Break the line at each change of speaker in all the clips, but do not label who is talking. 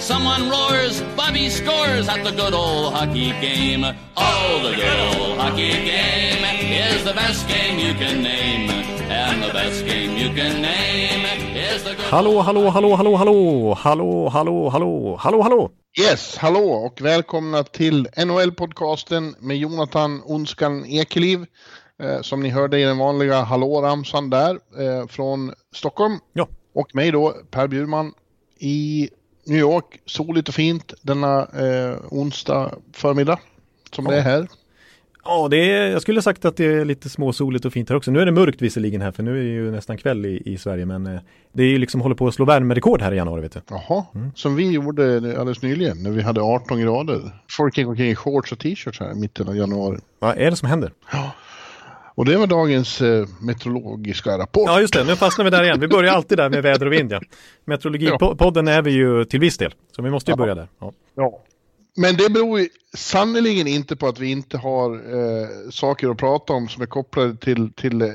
Someone roars, Bobby scores at the good old hockey game. Oh, the good old hockey game is the best game you can name. And the best game you can name is the good
Hallå, hallå, hallå, hallå, hallå, hallå, hallå, hallå, hallå, hallå.
Yes, hallå och välkomna till NHL-podcasten med Jonathan Onskan Ekeliv. Eh, som ni hörde i den vanliga hallå-ramsan där eh, från Stockholm.
Ja.
Och mig då, Per Bjurman i New York. Soligt och fint denna eh, onsdag förmiddag som det är här.
Ja, det är, jag skulle sagt att det är lite småsoligt och fint här också. Nu är det mörkt visserligen här för nu är det ju nästan kväll i, i Sverige men eh, det är ju liksom håller på att slå värmerekord här i januari vet du.
Jaha, som vi gjorde alldeles nyligen när vi hade 18 grader. Folk gick omkring i shorts och t-shirts här i mitten av januari.
Vad är det som händer?
Och det var dagens eh, meteorologiska rapport.
Ja just det, nu fastnar vi där igen. Vi börjar alltid där med väder och vind ja. Meteorologipodden är vi ju till viss del. Så vi måste ju börja där. Ja.
Ja. Men det beror ju sannerligen inte på att vi inte har eh, saker att prata om som är kopplade till, till eh,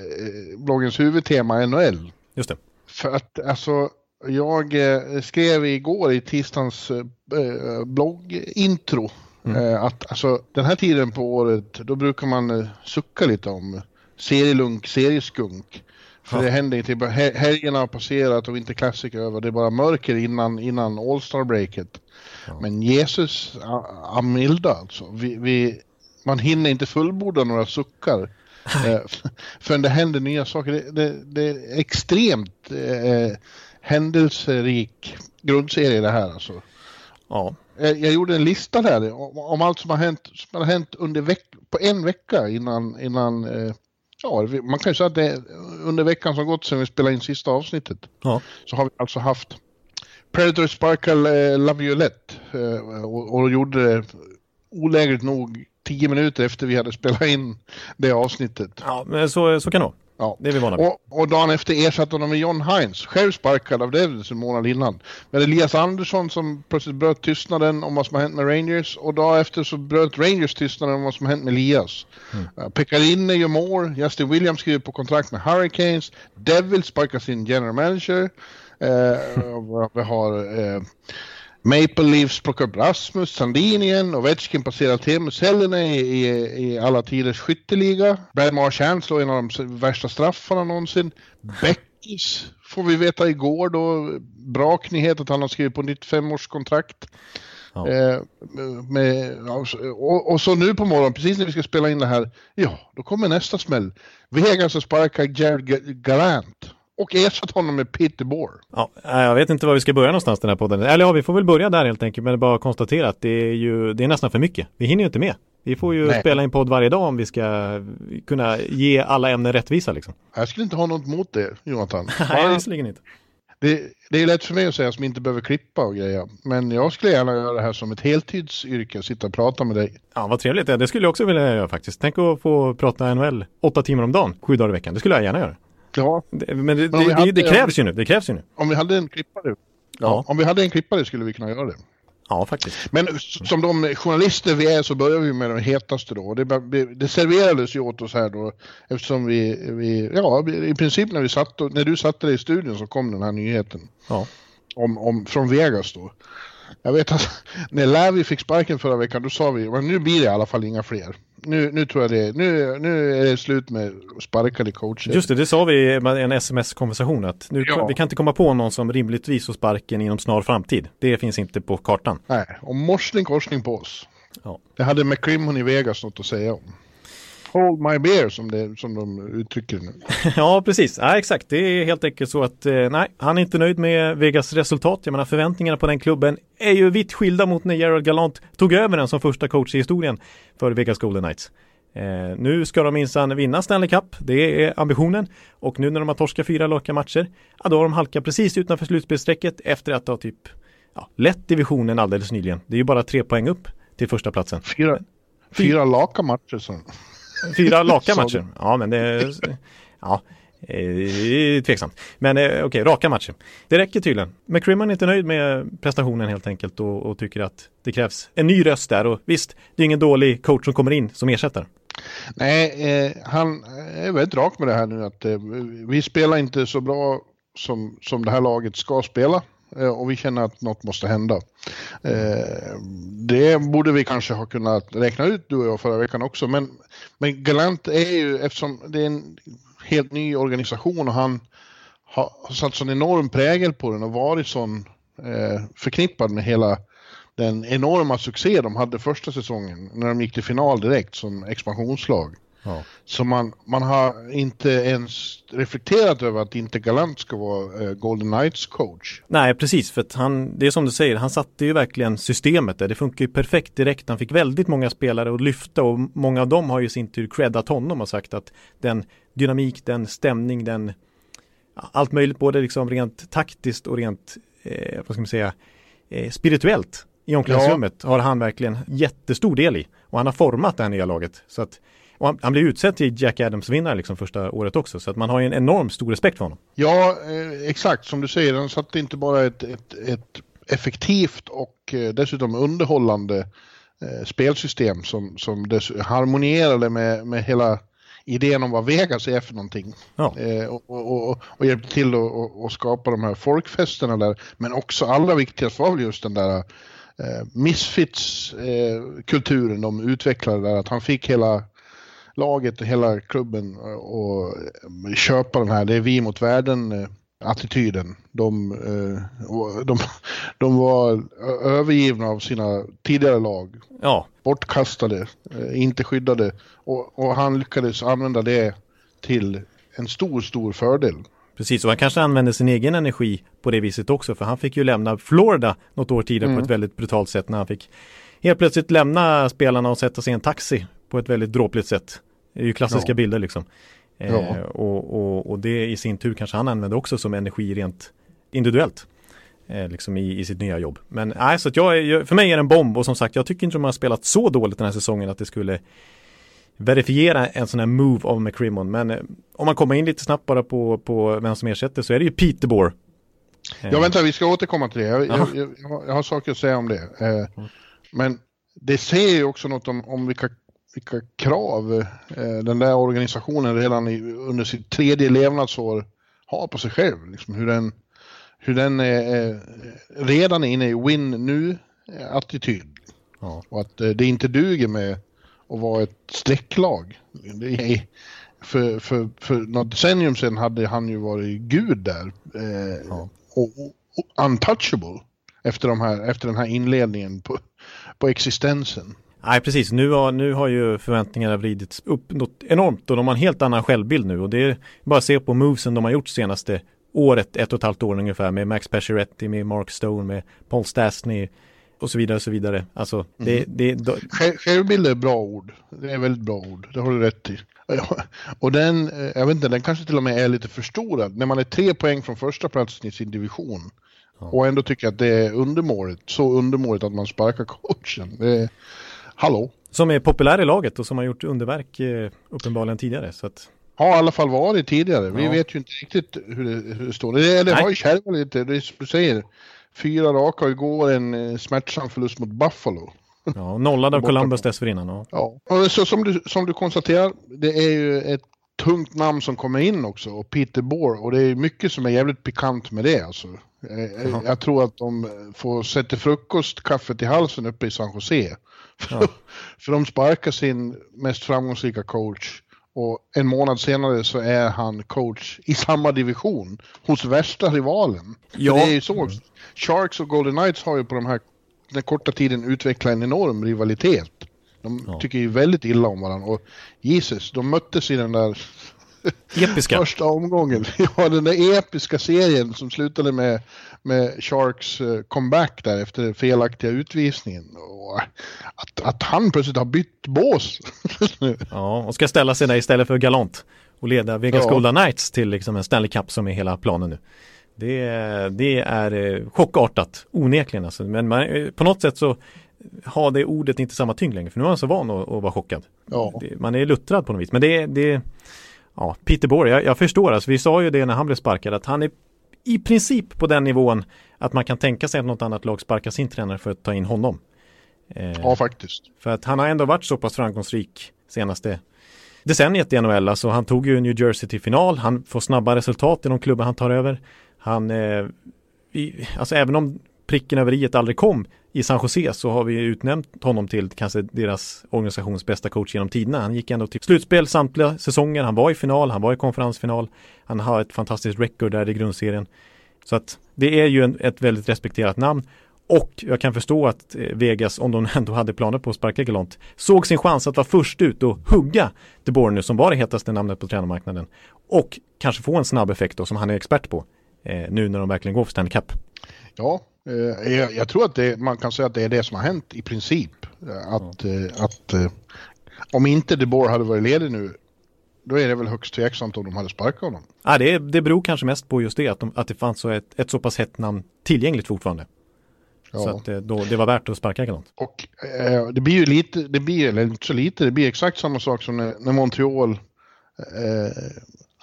bloggens huvudtema NHL.
Just det.
För att alltså, jag eh, skrev igår i tisdagens eh, bloggintro eh, att alltså, den här tiden på året då brukar man eh, sucka lite om serielunk, serieskunk. För
Ja.
det händer inte, helgerna har passerat och inte är över, det är bara mörker innan, innan All-Star-breaket. Men Jesus amilda alltså. Vi, vi, man hinner inte fullborda några suckar. eh, förrän det händer nya saker. Det, det, det är extremt eh, händelserik grundserie det här alltså.
Ja.
Jag, jag gjorde en lista där om, om allt som har hänt, som har hänt under veck, på en vecka innan, innan eh, ja, man kan ju säga att det under veckan som gått sedan vi spelade in sista avsnittet
Ja.
så har vi alltså haft Predator Sparkle eh, La Violette eh, och, och gjorde det olägligt nog tio minuter efter vi hade spelat in det avsnittet.
ja men så, så kan det vara.
Ja.
Det är vi vana vid.
Och, och dagen efter ersatte honom med John Hines, själv sparkad av Devils en månad innan. Med Elias Andersson som plötsligt bröt tystnaden om vad som har hänt med Rangers och dagen efter så bröt Rangers tystnaden om vad som har hänt med Elias. Mm. Pekarinne gör mål, Justin Williams skriver på kontrakt med Hurricanes, Devils sparkar sin general manager. Eh, vi har eh, Maple Leafs plockar upp Rasmus Sandin igen, Ovechkin passerar Teemu Selänne i, i, i alla tiders skytteliga. Brad Marchand slår en av de värsta straffarna någonsin. Beckis får vi veta igår då, braknyhet att han har skrivit på nytt femårskontrakt.
Ja.
Eh, med, och, och så nu på morgonen, precis när vi ska spela in det här, ja, då kommer nästa smäll. Vegas har sparkat Jared Ga- Gallant och ersatt honom med Peter Bohr.
Ja, nej, jag vet inte var vi ska börja någonstans den här podden. Eller ja, vi får väl börja där helt enkelt. Men bara konstatera att det är ju, det är nästan för mycket. Vi hinner ju inte med. Vi får ju
Nej.
spela in podd varje dag om vi ska kunna ge alla ämnen rättvisa liksom.
Jag skulle inte ha något emot det, Jonathan.
Nej, visserligen inte.
Det, det är lätt för mig att säga som inte behöver klippa och grejer. Men jag skulle gärna göra det här som ett heltidsyrke, sitta och prata med dig.
Ja, vad trevligt. Det skulle jag också vilja göra faktiskt. Tänk att få prata NHL åtta timmar om dagen, sju dagar i veckan. Det skulle jag gärna göra.
Ja,
Det, men det,
Men
det,
hade-
det krävs ju nu. Det krävs ju nu.
om vi hade en klippare. Ja. Om vi hade en klippare skulle vi kunna göra det.
Ja, faktiskt.
Men som de journalister vi är så börjar vi med de hetaste då. Det, det, serverades ju åt oss här då eftersom vi, vi ja i princip när vi satt och, när du satte dig i studion så kom den här nyheten.
Ja.
om, om, från Vegas då. Jag vet att när Lavi fick sparken förra veckan då sa vi men nu blir det i alla fall inga fler. Nu, nu tror jag det, nu, nu är det slut med sparkade coacher.
Just det, det sa vi i en sms-konversation att nu,
Ja.
vi kan inte komma på någon som rimligtvis får sparken inom snar framtid. Det finns inte på kartan.
Nej, och morsning korsning på oss.
Ja.
Det hade McCrimmon i Vegas något att säga om. Hold my beer som, det, som de uttrycker nu.
Ja, precis. Ja, exakt. Det är helt enkelt så att eh, nej, han är inte nöjd med Vegas resultat. Jag menar förväntningarna på den klubben är ju vitt skilda mot när Gerald Gallant tog över den som första coach i historien för Vegas Golden Knights. Eh, nu ska de minsann vinna Stanley Cup, det är ambitionen. Och nu när de har torskat fyra raka matcher, ja, då har de halkat precis utanför slutspelsstrecket efter att ha typ ja, lett divisionen alldeles nyligen. Det är ju bara tre poäng upp till första platsen.
Fyra, fyra laka matcher så.
Fyra laka matcher. Ja, men det är, ja. Eh, tveksamt. Men eh, okej, okay, raka matcher. Det räcker tydligen. McCrimmon är inte nöjd med prestationen helt enkelt och, och, tycker att det krävs en ny röst där. Och visst, det är ingen dålig coach som kommer in som ersättare.
Nej, eh, han är väldigt rak med det här nu att eh, vi spelar inte så bra som, som det här laget ska spela eh, Eh, och vi känner att något måste hända. Eh, det borde vi kanske ha kunnat räkna ut du och jag förra veckan också men, men Galant är ju eftersom det är en helt ny organisation och han har, satt sån enorm prägel på den och varit sån eh, förknippad med hela den enorma succé de hade första säsongen när de gick till final direkt som expansionslag. Ja. Så man, man har inte ens reflekterat över att inte Galant ska vara eh, Golden Knights coach.
Nej, precis, för att han, det är som du säger, han satte ju verkligen systemet där. Det funkar ju perfekt direkt. Han fick väldigt många spelare att lyfta och många av dem har ju sin tur creddat honom och sagt att den dynamik, den stämning, den allt möjligt, både liksom rent taktiskt och rent, eh, vad ska man säga, eh, spirituellt i omklädningsrummet ja. har han verkligen jättestor del i. Och han har format det här nya laget. Så att, och han, han blev utsedd till Jack Adams-vinnare liksom första året också. Så att man har ju en enorm stor respekt för honom.
Ja, eh, exakt som du säger. Han satte inte bara ett, ett, ett effektivt och eh, dessutom underhållande eh, spelsystem som, som harmonierade med, med hela idén om vad Vegas är för någonting. Ja. Eh, och, och, och, och, hjälpte till att skapa de här folkfesterna där. Men också allra viktigast var väl just den där eh, Misfits-kulturen eh, de utvecklade där. Att han fick hela laget och hela klubben och köpa den här, det är vi mot världen eh, attityden. De, eh, de, de var övergivna av sina tidigare lag. Ja. Bortkastade, eh, inte skyddade. Och, och han lyckades använda det till en stor, stor fördel.
Precis, och han kanske använde sin egen energi på det viset också, för han fick ju lämna Florida något år tidigare mm. på ett väldigt brutalt sätt när han fick helt plötsligt lämna spelarna och sätta sig i en taxi på ett väldigt dråpligt sätt. Det är ju klassiska ja. bilder liksom. Ja. Eh, och, och, och, det i sin tur kanske han använder också som energi rent individuellt. Eh, liksom i, i sitt nya jobb. Men nej, så att jag, för mig är det en bomb och som sagt jag tycker inte de har spelat så dåligt den här säsongen att det skulle verifiera en sån här move av McCrimmon. Men eh, om man kommer in lite snabbt bara på, på vem som ersätter så är det ju Peter Bohr.
Ja, vänta, vi ska återkomma till det. Jag, jag, jag, jag har saker att säga om det. Eh, men det säger ju också något om, om vilka, vilka krav eh, den där organisationen redan i, under sitt tredje levnadsår har på sig själv. Liksom hur den, hur den är, redan är inne i win nu-attityd. Ja. Och att det inte duger med och vara ett strecklag. för, för, för något decennium sedan hade han ju varit gud där. Eh, ja. och, och, untouchable efter, de här, efter den här inledningen på, på existensen.
Nej precis, nu har, nu har ju förväntningarna vridits upp något enormt och de har en helt annan självbild nu och det är bara att se på movesen de har gjort senaste året, ett och ett halvt år ungefär med Max Pacioretty, med Mark Stone, med Paul Stastny, och så vidare och så vidare. Alltså, det, mm. det, det,
Självbild är bra ord. Det är väldigt bra ord. Det har du rätt i. Och den, eh, jag vet inte, den kanske till och med är lite förstorad. När man är tre poäng från första platsen i sin division och ändå tycker att det är undermåligt, så undermåligt att man sparkar coachen. Det hallå?
Som är populär i laget och som har gjort underverk eh, uppenbarligen tidigare. Så att...
Har i alla fall varit tidigare. Vi ja. vet ju inte riktigt hur det, hur det står. Det, det har ju kärvat lite, det du säger fyra raka igår en eh, smärtsam förlust mot Buffalo.
Ja, nollad av Columbus dessförinnan. Ja.
ja, så som du, som du konstaterar, det är ju ett tungt namn som kommer in också och Peter Bohr och det är mycket som är jävligt pikant med det alltså. Jag, eh, jag tror att de får sätta frukostkaffet i halsen uppe i San Jose. Ja. För de sparkar sin mest framgångsrika coach och en månad senare så är han coach i samma division hos värsta rivalen. Ja. det är ju så. Sharks och Golden Knights har ju på de här, den korta tiden utvecklat en enorm rivalitet. De ja. tycker ju väldigt illa om varandra och Jesus, de möttes i den där
Episka.
första omgången. Ja, den där episka serien som slutade med, med Sharks eh, comeback där efter den felaktiga utvisningen. Och att, att han plötsligt har bytt bås.
ja, och ska ställa sig där istället för galant och leda Vegas ja. Golden Knights till liksom en Stanley Cup som är hela planen nu. Det, det är eh, chockartat, onekligen alltså. Men man, eh, på något sätt så har det ordet inte samma tyngd längre, för nu är man så van att, att vara chockad. Ja. Man är luttrad på något vis, men det, det Ja, Peter Bohr, jag, jag förstår. Alltså, vi sa ju det när han blev sparkad att han är i princip på den nivån att man kan tänka sig att något annat lag sparkar sin tränare för att ta in honom.
Eh, ja, faktiskt.
För att han har ändå varit så pass framgångsrik senaste decenniet i NHL. Alltså han tog ju New Jersey till final. Han får snabba resultat i de klubbar han tar över. Han, eh, i, alltså även om pricken över i aldrig kom i San Jose så har vi utnämnt honom till kanske deras organisations bästa coach genom tiderna. Han gick ändå till slutspel samtliga säsonger. Han var i final, han var i konferensfinal. Han har ett fantastiskt record där i grundserien. Så att det är ju en, ett väldigt respekterat namn. Och jag kan förstå att eh, Vegas, om de ändå hade planer på att sparka Galant, såg sin chans att vara först ut och hugga De nu som var det hetaste namnet på tränarmarknaden. Och kanske få en snabb effekt då, som han är expert på, eh, nu när de verkligen går för Stanley Cup.
Ja, jag, jag, tror att det, man kan säga att det är det som har hänt i princip. Att, eh, att eh, om inte De hade varit ledig nu, då är det väl högst tveksamt om de hade sparkat honom.
Ja, det, det beror kanske mest på just det, att, de, att det fanns så ett, ett så pass hett namn tillgängligt fortfarande. Ja. Så att det, då, det var värt att sparka Galant.
Och eh, det blir ju lite, det blir, eller inte så lite, det blir exakt samma sak som när, när Montreal eh,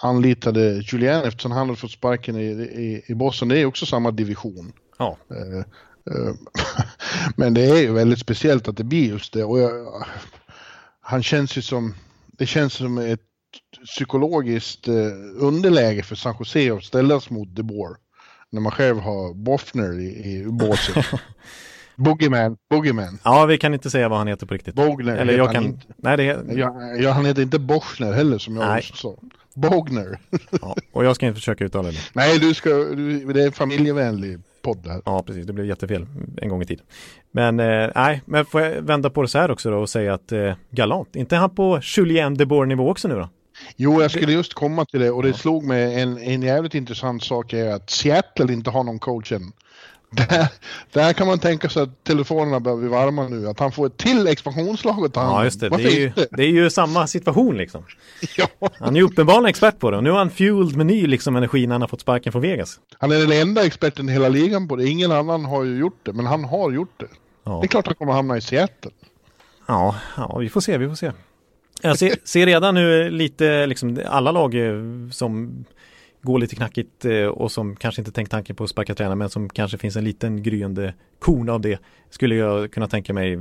anlitade Julien eftersom han hade fått sparken i, i, i Boston. Det är också samma division.
Ja.
Eh, eh men det är ju väldigt speciellt att det blir just det. Och jag, han känns ju som, det känns som ett psykologiskt eh, underläge för San Jose att ställas mot De Boer när man själv har Boffner i, i båset. Boogeyman, Boogeyman.
Ja, vi kan inte säga vad han heter på riktigt.
Bogner
Eller jag kan... Inte. Nej, det
ja, ja, han heter inte Boschner heller som jag Nej. sa. Bogner.
ja, och jag ska inte försöka uttala det.
Nej, du ska, du, det är en familjevänlig podd där.
Ja, precis. Det blev jättefel en gång i tiden. Men eh, nej, men får jag vända på det så här också då och säga att eh, Galant, inte han på Julien de Boer nivå också nu då?
Jo, jag skulle just komma till det och det slog mig en, en jävligt intressant sak är att Seattle inte har någon coach än. Där, där kan man tänka sig att telefonerna börjar bli varma nu, att han får ett till expansionslag att ta
Ja, just det. det är, ju, det är ju samma situation liksom.
ja.
Han är ju uppenbarligen expert på det och nu har han fueled med ny liksom, energi när han har fått sparken från Vegas.
Han är den enda experten i hela ligan på det. Ingen annan har ju gjort det, men han har gjort det. Ja. Det är klart att han kommer hamna i Seattle.
Ja, ja, vi får se, vi får se. Jag ser, ser redan nu lite, liksom alla lag eh, som går lite knackigt eh, och som kanske inte tänkt tanken på att sparka tränare men som kanske finns en liten gryende korn av det skulle jag kunna tänka mig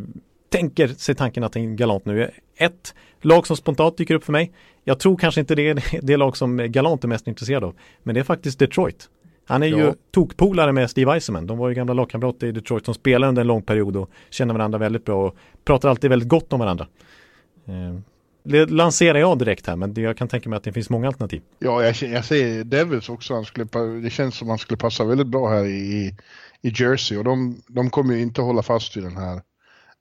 tänker sig tanken att en Galant nu är ett lag som spontant dyker upp för mig. Jag tror kanske inte det är det lag som Galant är mest intresserad av. Men det är faktiskt Detroit. Han är ja. ju tokpolare med Steve Eisenman. De var ju gamla lagkamrater i Detroit som spelade under en lång period och känner varandra väldigt bra och pratar alltid väldigt gott om varandra. Det lanserar jag direkt här, men jag kan tänka mig att det finns många alternativ.
Ja, jag, jag säger Devils också. Han skulle, det känns som han skulle passa väldigt bra här i, i Jersey och de, de kommer ju inte hålla fast vid den här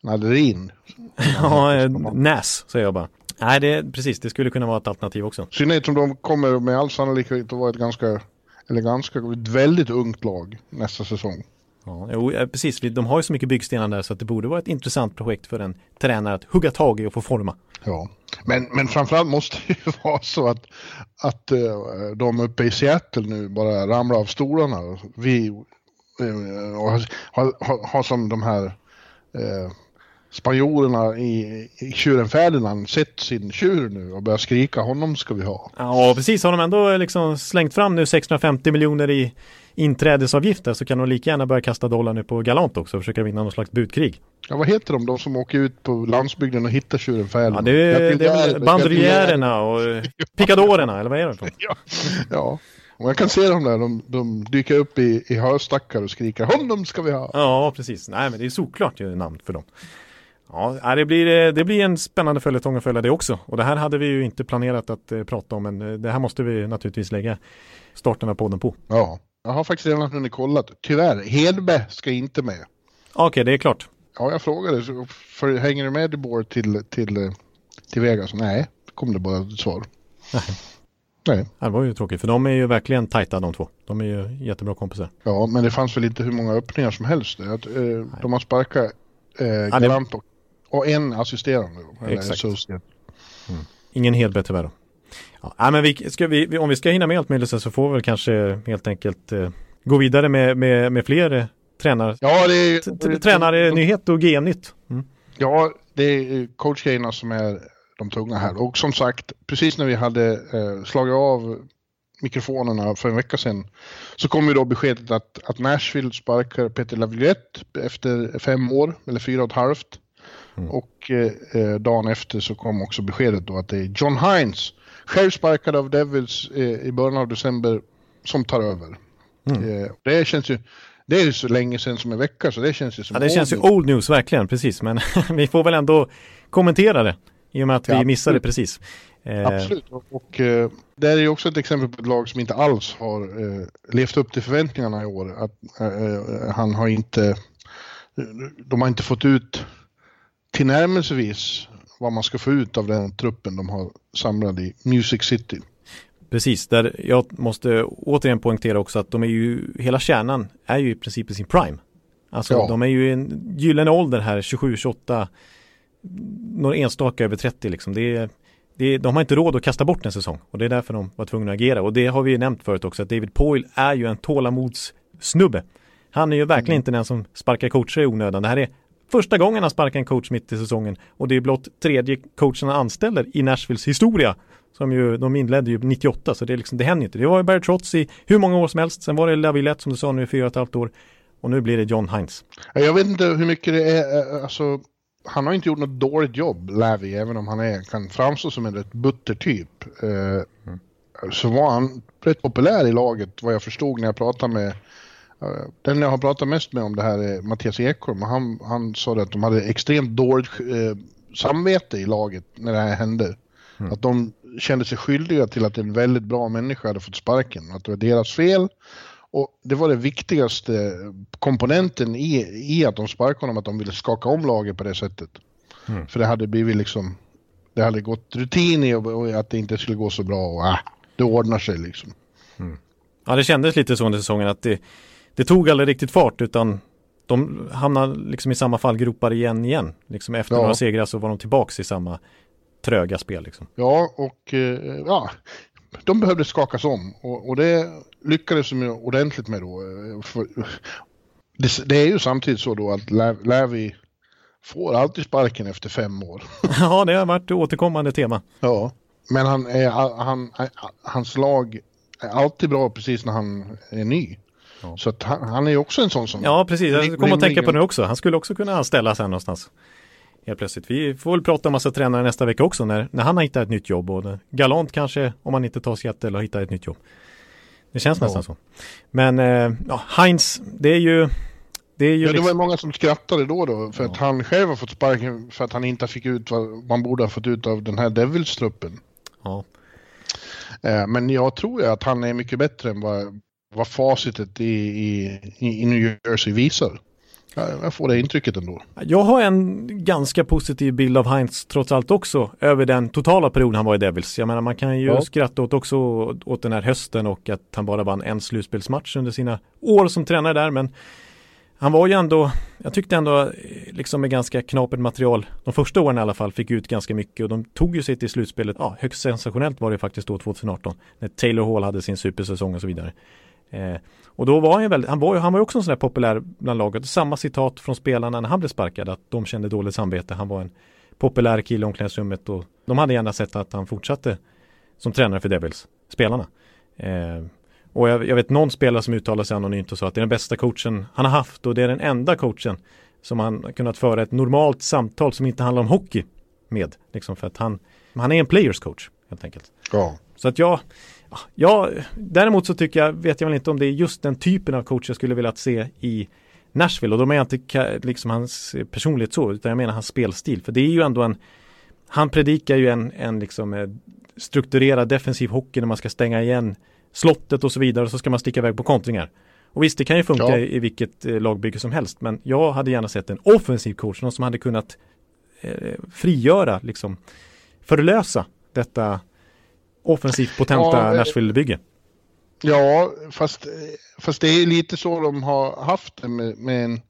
Naderin.
ja, Näs säger jag bara. Nej, det, precis, det skulle kunna vara ett alternativ också.
Synnerhet som de kommer med all sannolikhet att vara ett ganska, eller ganska, ett väldigt ungt lag nästa säsong.
Ja, jo, eh, precis. De har ju så mycket byggstenar där så att det borde vara ett intressant projekt för en tränare att hugga tag i och få forma.
Ja, men, men framförallt måste det ju vara så att, att uh, de uppe i Seattle nu bara ramlar av stolarna. Vi uh, har, har, har, som de här uh, spanjorerna i, i tjuren Ferdinand sett sin tjur nu och börjat skrika honom ska vi ha.
Ja, precis. Har de ändå liksom slängt fram nu 650 miljoner i inträdesavgifter så kan de lika gärna börja kasta dollar nu på Galant också och försöka vinna någon slags budkrig.
Ja, vad heter de, de som åker ut på landsbygden och hittar tjuren Ferdinand?
Ja, det är, det är väl bandoliärerna och picadorerna, eller vad är det för
ja, ja. Och jag kan se dem där, de, de dyker upp i, i hörstackar och skriker honom ska vi ha.
Ja, precis. Nej, men det är såklart ju namn för dem. Ja, det blir, eh, det blir en spännande följetong att följa det också. Och det här hade vi ju inte planerat att eh, prata om, men eh, det här måste vi naturligtvis lägga starten av podden på.
Ja, jag har faktiskt redan hunnit kolla. Tyvärr, Hedberg ska inte med.
Okej, okay, det är klart.
Ja, jag frågade. För, hänger du med Debord till, till, till Vegas? Nej, kom det bara ett svar.
Nej. Nej. Det var ju tråkigt, för de är ju verkligen tajta de två. De är ju jättebra kompisar.
Ja, men det fanns väl inte hur många öppningar som helst. Att, eh, de har sparkat eh, Galant och och en assisterande. Exakt.
Mm. Ingen Hedberg tyvärr. Ja, men vi, ska vi, om vi ska hinna med allt möjligt så får vi väl kanske helt enkelt eh, gå vidare med, med, med fler eh, tränare.
Ja, det är,
Tränare-nyhet och GM-nytt.
Mm. Ja, det är coachgrejerna som är de tunga här. Och som sagt, precis när vi hade eh, slagit av mikrofonerna för en vecka sedan så kom ju då beskedet att, att Nashville sparkar Peter Laviolette efter fem år, eller fyra och ett halvt. Mm. Och eh, dagen efter så kom också beskedet då att det är John Hines, själv sparkad av Devils eh, i början av december, som tar över. Mm. Eh, det känns ju, det är så länge sedan som en vecka så det känns ju som
Ja det känns ju old news verkligen, precis. Men vi får väl ändå kommentera det i och med att vi ja, missade det precis.
Eh, absolut, och, och det är ju också ett exempel på ett lag som inte alls har eh, levt upp till förväntningarna i år. Att, eh, han har inte, de har inte fått ut tillnärmelsevis vad man ska få ut av den truppen de har samlad i Music City.
Precis, där jag måste återigen poängtera också att de är ju, hela kärnan är ju i princip i sin prime. Alltså ja. de är ju i en gyllene ålder här, 27, 28, några enstaka över 30 liksom. Det är, det är, de har inte råd att kasta bort en säsong och det är därför de var tvungna att agera. Och det har vi ju nämnt förut också att David Poyle är ju en tålamodssnubbe. Han är ju verkligen mm. inte den som sparkar coacher i onödan. Det här är första gången han sparkar en coach mitt i säsongen och det är blott tredje coachen han anställer i Nashvilles historia. Som ju, de inledde ju 98 så det, är liksom, det händer inte. Det var ju Barry Trotz i hur många år som helst. Sen var det Lavillette som du sa nu i fyra och ett halvt år. Och nu blir det John Hines.
Jag vet inte hur mycket det är, eh, alltså han har inte gjort något dåligt jobb, Lavi, även om han är, kan framstå som en rätt butter typ. Eh, mm. Så var han rätt populär i laget, vad jag förstod när jag pratade med eh, den jag har pratat mest med om det här är Mattias Ekholm. Han, han sa att de hade extremt dåligt eh, samvete i laget när det här hände. Mm. Att de kände sig skyldiga till att en väldigt bra människa hade fått sparken. Att det var deras fel. Och det var den viktigaste komponenten i, i att de sparkade honom, att de ville skaka om laget på det sättet. Mm. För det hade blivit liksom, det hade gått rutin i och, och att det inte skulle gå så bra och äh, det ordnar sig liksom.
Mm. Ja, det kändes lite så under säsongen att det, det tog aldrig riktigt fart utan de hamnade liksom i samma fallgropar igen igen. Liksom efter ja. några segrar så var de tillbaks i samma tröga spel. Liksom.
Ja, och eh, ja, de behövde skakas om och, och det lyckades de ordentligt med då. För, det, det, är ju samtidigt så då att Lävi får alltid sparken efter fem år.
ja, det har varit återkommande tema.
Ja, men han är, han, hans lag är alltid bra precis när han är ny. Ja. Så att han, han är ju också en sån som...
Ja, precis. Jag kommer att tänka på det nu också. Han skulle också kunna anställas här någonstans helt plötsligt. Vi får väl prata om massa tränare nästa vecka också när, när han har hittat ett nytt jobb och galant kanske om han inte tar Seattle och hittar ett nytt jobb. Det känns ja. nästan så. Men eh, ja, Heinz, det är ju
det, är ju ja, liksom... det var många som skrattade då då för ja. att han själv har fått sparken för att han inte fick ut vad man borde ha fått ut av den här Devils-truppen. Ja. Eh, men jag tror att han är mycket bättre än vad, vad facitet i, i, i New Jersey visar. Jag får det intrycket ändå.
Jag har en ganska positiv bild av Heinz trots allt också över den totala perioden han var i Devils. Jag menar man kan ju ja. skratta åt också åt den här hösten och att han bara vann en slutspelsmatch under sina år som tränare där men han var ju ändå, jag tyckte ändå liksom med ganska knapert material, de första åren i alla fall, fick ut ganska mycket och de tog ju sig till slutspelet, ja högst sensationellt var det faktiskt då 2018, när Taylor Hall hade sin supersäsong och så vidare. Eh, och då var han ju väldigt, han var, han var också en sån där populär bland laget. Samma citat från spelarna när han blev sparkad, att de kände dåligt samvete. Han var en populär kille i omklädningsrummet och de hade gärna sett att han fortsatte som tränare för Devils, spelarna. Eh, och jag, jag, vet någon spelare som uttalade sig anonymt och sa att det är den bästa coachen han har haft och det är den enda coachen som han kunnat föra ett normalt samtal som inte handlar om hockey med. Liksom för att han, han är en players coach helt enkelt. Ja. Så att jag, Ja, däremot så tycker jag, vet jag väl inte om det är just den typen av coach jag skulle vilja se i Nashville och då menar jag inte liksom hans personlighet så, utan jag menar hans spelstil. För det är ju ändå en, han predikar ju en, en liksom eh, strukturerad defensiv hockey när man ska stänga igen slottet och så vidare och så ska man sticka iväg på kontringar. Och visst, det kan ju funka ja. i, vilket eh, lagbygge som helst, men jag hade gärna sett en offensiv coach, någon som hade kunnat eh, frigöra, liksom förlösa detta offensivt potenta ja, eh, Nashville-bygge.
Ja, fast, fast det är lite så de har haft det med, med en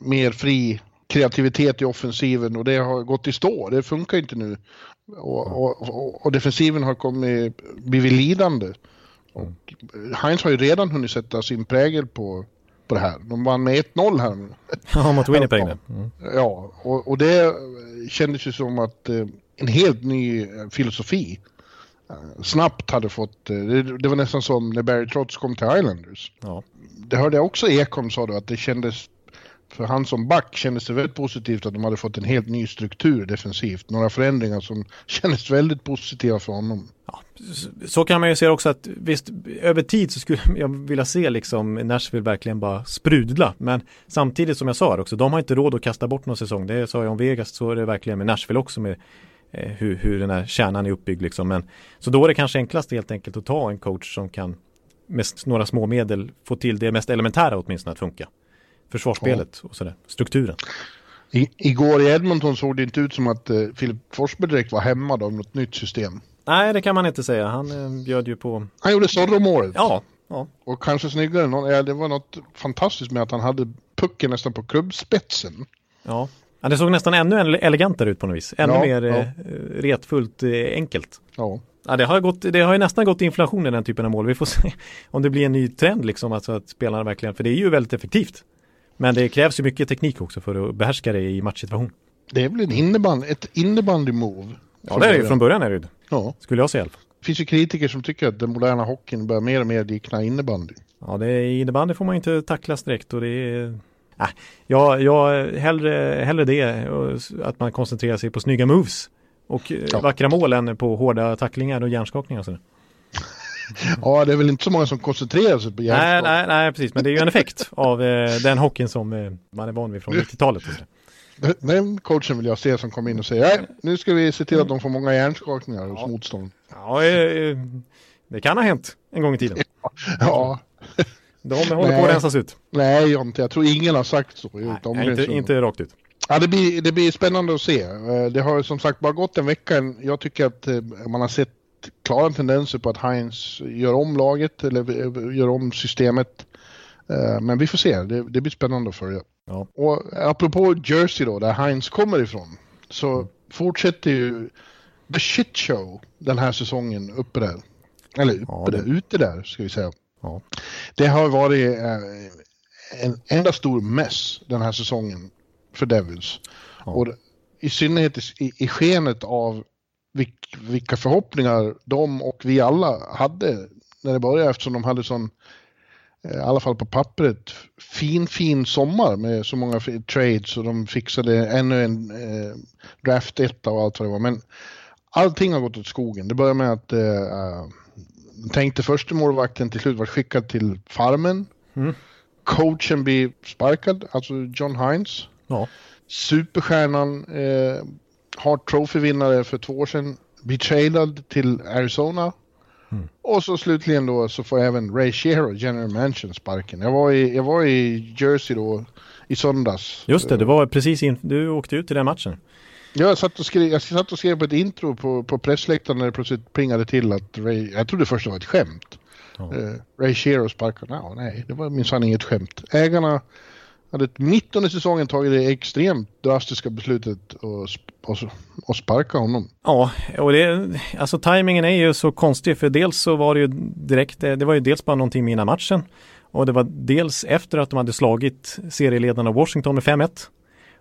mer fri kreativitet i offensiven och det har gått i stå. Det funkar inte nu. Och, och, och, defensiven har kommit, blivit lidande. Och Heinz har ju redan hunnit sätta sin prägel på, på det här. De vann med 1-0 här.
Ja, mot Winnipeg. Mm.
Ja, och, och det kändes ju som att eh, en helt ny eh, filosofi. Snabbt hade fått, eh, det, det var nästan som när Barry Trotz kom till Islanders.
Ja.
Det hörde jag också Ekholm sa då att det kändes för han som back kändes det väldigt positivt att de hade fått en helt ny struktur defensivt. Några förändringar som kändes väldigt positiva för honom.
Ja, så kan man ju se också att visst, över tid så skulle jag vilja se liksom Nashville verkligen bara sprudla. Men samtidigt som jag sa också, de har inte råd att kasta bort någon säsong. Det sa jag om Vegas, så är det verkligen med Nashville också med hur, hur den här kärnan är uppbyggd liksom. Men, så då är det kanske enklast helt enkelt att ta en coach som kan med några små medel få till det mest elementära åtminstone att funka försvarsspelet och sådär, strukturen.
I, igår i Edmonton såg det inte ut som att uh, Filip Forsberg direkt var hämmad av något nytt system.
Nej, det kan man inte säga. Han uh, bjöd ju på...
Han gjorde Zorro-målet.
Ja, ja.
Och kanske snyggare. Någon, ja, det var något fantastiskt med att han hade pucken nästan på klubbspetsen.
Ja. Ja det såg nästan ännu elegantare ut på något vis. Ännu ja, mer ja. Eh, retfullt enkelt.
Ja.
Ja, det har, gått, det har ju nästan gått inflation i den typen av mål. Vi får se om det blir en ny trend liksom, alltså att spelarna verkligen, för det är ju väldigt effektivt. Men det krävs ju mycket teknik också för att behärska det i matchsituation.
Det är väl en innebandy, ett innebandy-move?
Ja, det är det ju från början är det ja. Skulle jag säga i alla fall.
Det finns ju kritiker som tycker att den moderna hockeyn börjar mer och mer likna innebandy.
Ja, det är, innebandy får man inte tacklas direkt och det är Äh, ja, ja hellre, hellre det, att man koncentrerar sig på snygga moves och ja. vackra mål än på hårda tacklingar och hjärnskakningar. Och sådär.
ja, det är väl inte så många som koncentrerar sig på
hjärnskakning. Nej, nej, nej, precis. Men det är ju en effekt av eh, den hockeyn som eh, man är van vid från 90-talet.
Den coachen vill jag se som kommer in och säger nej, nu ska vi se till att de får många hjärnskakningar hos ja. motstånd.
Ja, eh, det kan ha hänt en gång i tiden.
ja.
De håller nej. på att rensas ut.
Nej, Jonte, jag tror ingen har sagt så.
Nej, inte, inte rakt ut.
Ja, det blir, det blir spännande att se. Eh, det har som sagt bara gått en vecka. Jag tycker att eh, man har sett klara tendenser på att Heinz gör om laget eller gör om systemet. Eh, men vi får se, det, det blir spännande att följa. Ja. Och apropå Jersey då, där Heinz kommer ifrån, så mm. fortsätter ju the shit show den här säsongen uppe där. Eller uppe ja, det... där, ute där ska vi säga. Ja. Det har varit en enda stor mess den här säsongen för Devils. Ja. Och i synnerhet i, i skenet av vilka förhoppningar de och vi alla hade när det började eftersom de hade sån, eh, i alla fall på pappret, fin fin sommar med så många trades och de fixade ännu en eh, draft etta och allt vad det var. Men allting har gått åt skogen. Det började med att eh, tänkte första målvakten till slut var skickad till farmen. Mm. Coachen blir sparkad, alltså John Hines. Ja. Superstjärnan eh, Hart Trophy-vinnare för två år sedan, blir tradad till Arizona. Mm. Och så slutligen då så får även Ray Shero, General Mansion, sparken. Jag var i, jag var i Jersey då i söndags.
Just det, det var precis in, du åkte ut till den matchen.
Jag satt och skrev, jag satt och skrev på ett intro på, på pressläktaren när det plötsligt plingade till att Ray, jag trodde först det var ett skämt. Ja. Uh, Ray Shero sparkade, no, nej det var minsann inget skämt. Ägarna hade mitt under säsongen tagit det extremt drastiska beslutet att sparka honom.
Ja, och det, alltså tajmingen är ju så konstig för dels så var det ju direkt, det var ju dels bara någonting med innan matchen och det var dels efter att de hade slagit serieledarna Washington med 5-1.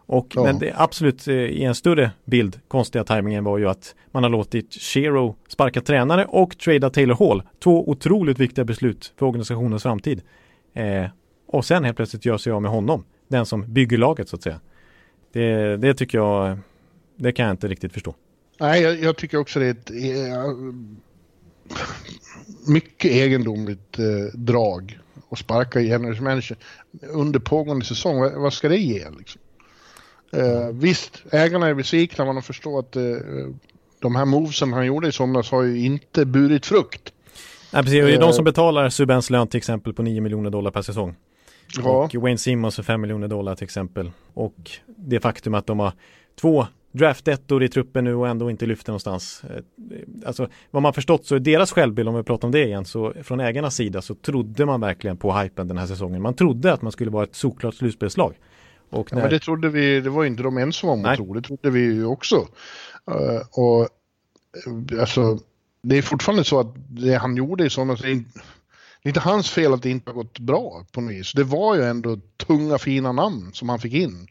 Och ja. men det absolut eh, i en större bild konstiga tajmingen var ju att man har låtit Shero sparka tränare och trada Taylor Hall. Två otroligt viktiga beslut för organisationens framtid. Eh, och sen helt plötsligt gör sig av med honom. Den som bygger laget så att säga. Det, det tycker jag, det kan jag inte riktigt förstå.
Nej, jag, jag tycker också det är ett eh, mycket egendomligt eh, drag att sparka general manager under pågående säsong. Vad, vad ska det ge liksom? Eh, visst, ägarna är besvikna, man har förstått att eh, de här movesen han gjorde i somras har ju inte burit frukt.
Nej, precis. Och det är de som betalar Subens lön till exempel på 9 miljoner dollar per säsong. Ja. Och Wayne Simmons för 5 miljoner dollar till exempel. Och det faktum att de har två draftettor i truppen nu och ändå inte lyfter någonstans. Eh, alltså vad man förstått så är deras självbild, om vi pratar om det igen, så från ägarnas sida så trodde man verkligen på hypen den här säsongen. Man trodde att man skulle vara ett solklart slutspelslag.
Och när... ja, men det trodde vi, det var inte de ensamma om att tro, det trodde vi ju också. Uh, och uh, alltså, det är fortfarande så att det han gjorde i somras, det är inte hans fel att det inte har gått bra på något vis. Det var ju ändå tunga fina namn som han fick in.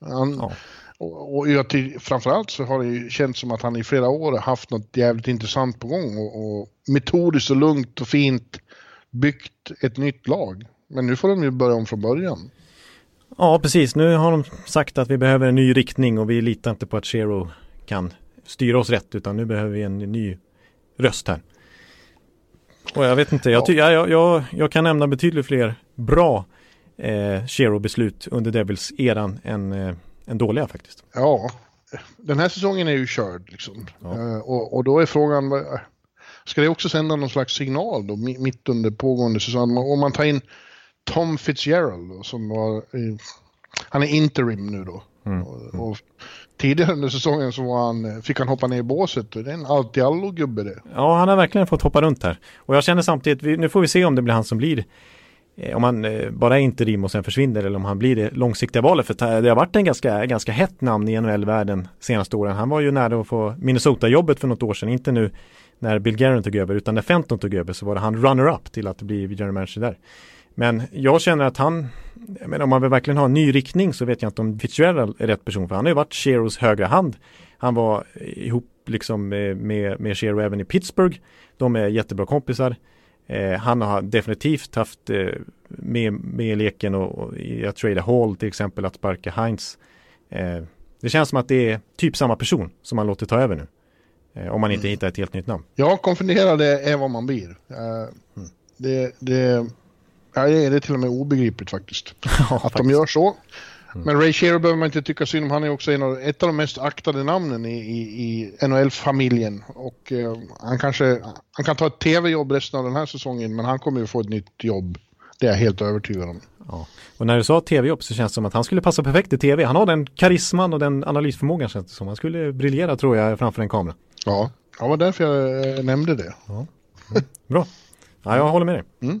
Han, ja. Och, och jag ty- framförallt så har det ju känts som att han i flera år har haft något jävligt intressant på gång och, och metodiskt och lugnt och fint byggt ett nytt lag. Men nu får de ju börja om från början.
Ja, precis. Nu har de sagt att vi behöver en ny riktning och vi litar inte på att Shero kan styra oss rätt utan nu behöver vi en ny röst här. Och jag vet inte, jag, ty- jag, jag, jag kan nämna betydligt fler bra eh, Shero-beslut under Devils-eran än, eh, än dåliga faktiskt.
Ja, den här säsongen är ju körd liksom.
Ja.
Eh, och, och då är frågan, ska det också sända någon slags signal då mi- mitt under pågående säsong? Om man tar in Tom Fitzgerald då, som var, i- han är interim nu då.
Mm.
Och, och tidigare under säsongen så var han, fick han hoppa ner i båset och det är en allt i allo gubbe det.
Ja, han har verkligen fått hoppa runt här. Och jag känner samtidigt, vi, nu får vi se om det blir han som blir eh, om han eh, bara är interim och sen försvinner eller om han blir det långsiktiga valet. För det har varit en ganska, ganska hett namn i NHL-världen senaste åren. Han var ju nära att få Minnesota-jobbet för något år sedan. Inte nu när Bill Guerin tog över utan när Fenton tog över så var det han runner-up till att bli general manager där. Men jag känner att han, menar, om man vill verkligen ha en ny riktning så vet jag inte om Fitzgerald är rätt person för han har ju varit Sheros högra hand. Han var ihop liksom med, med, Shero även i Pittsburgh. De är jättebra kompisar. Eh, han har definitivt haft eh, med, med leken och, och i att trada Hall till exempel att sparka Heinz. Eh, det känns som att det är typ samma person som man låter ta över nu. Eh, om man inte hittar ett helt nytt namn.
Ja, konfunderade är vad man blir. Eh, det, det, ja, det är till och med obegripligt faktiskt. att de gör så. Men Ray Shero behöver man inte tycka synd om. Han är också en av, ett av de mest aktade namnen i, i, i NHL-familjen. Och eh, han kanske, han kan ta ett tv-jobb resten av den här säsongen, men han kommer ju få ett nytt jobb. Det är jag helt övertygad om.
Ja. Och när du sa tv-jobb så känns det som att han skulle passa perfekt i tv. Han har den karisman och den analysförmågan känns det som. Han skulle briljera tror jag framför en kamera.
Ja, det var därför jag eh, nämnde det.
Bra. Ja, jag håller med dig.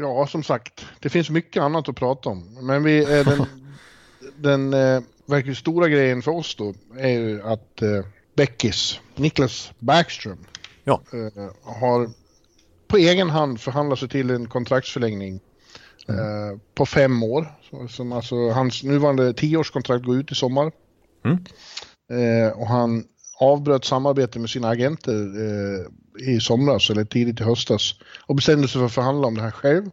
Ja, som sagt, det finns mycket annat att prata om. Men vi, eh, den, den eh, verkligen stora grejen för oss då är ju att eh, Beckis, Niklas Backström,
Ja.
eh, har på egen hand förhandlat sig till en kontraktsförlängning eh, på fem år. Så, som alltså, hans nuvarande tioårskontrakt går ut i sommar.
Mm.
Eh, och han avbröt samarbete med sina agenter eh, i somras eller tidigt i höstas och bestämde sig för att förhandla om det här själv.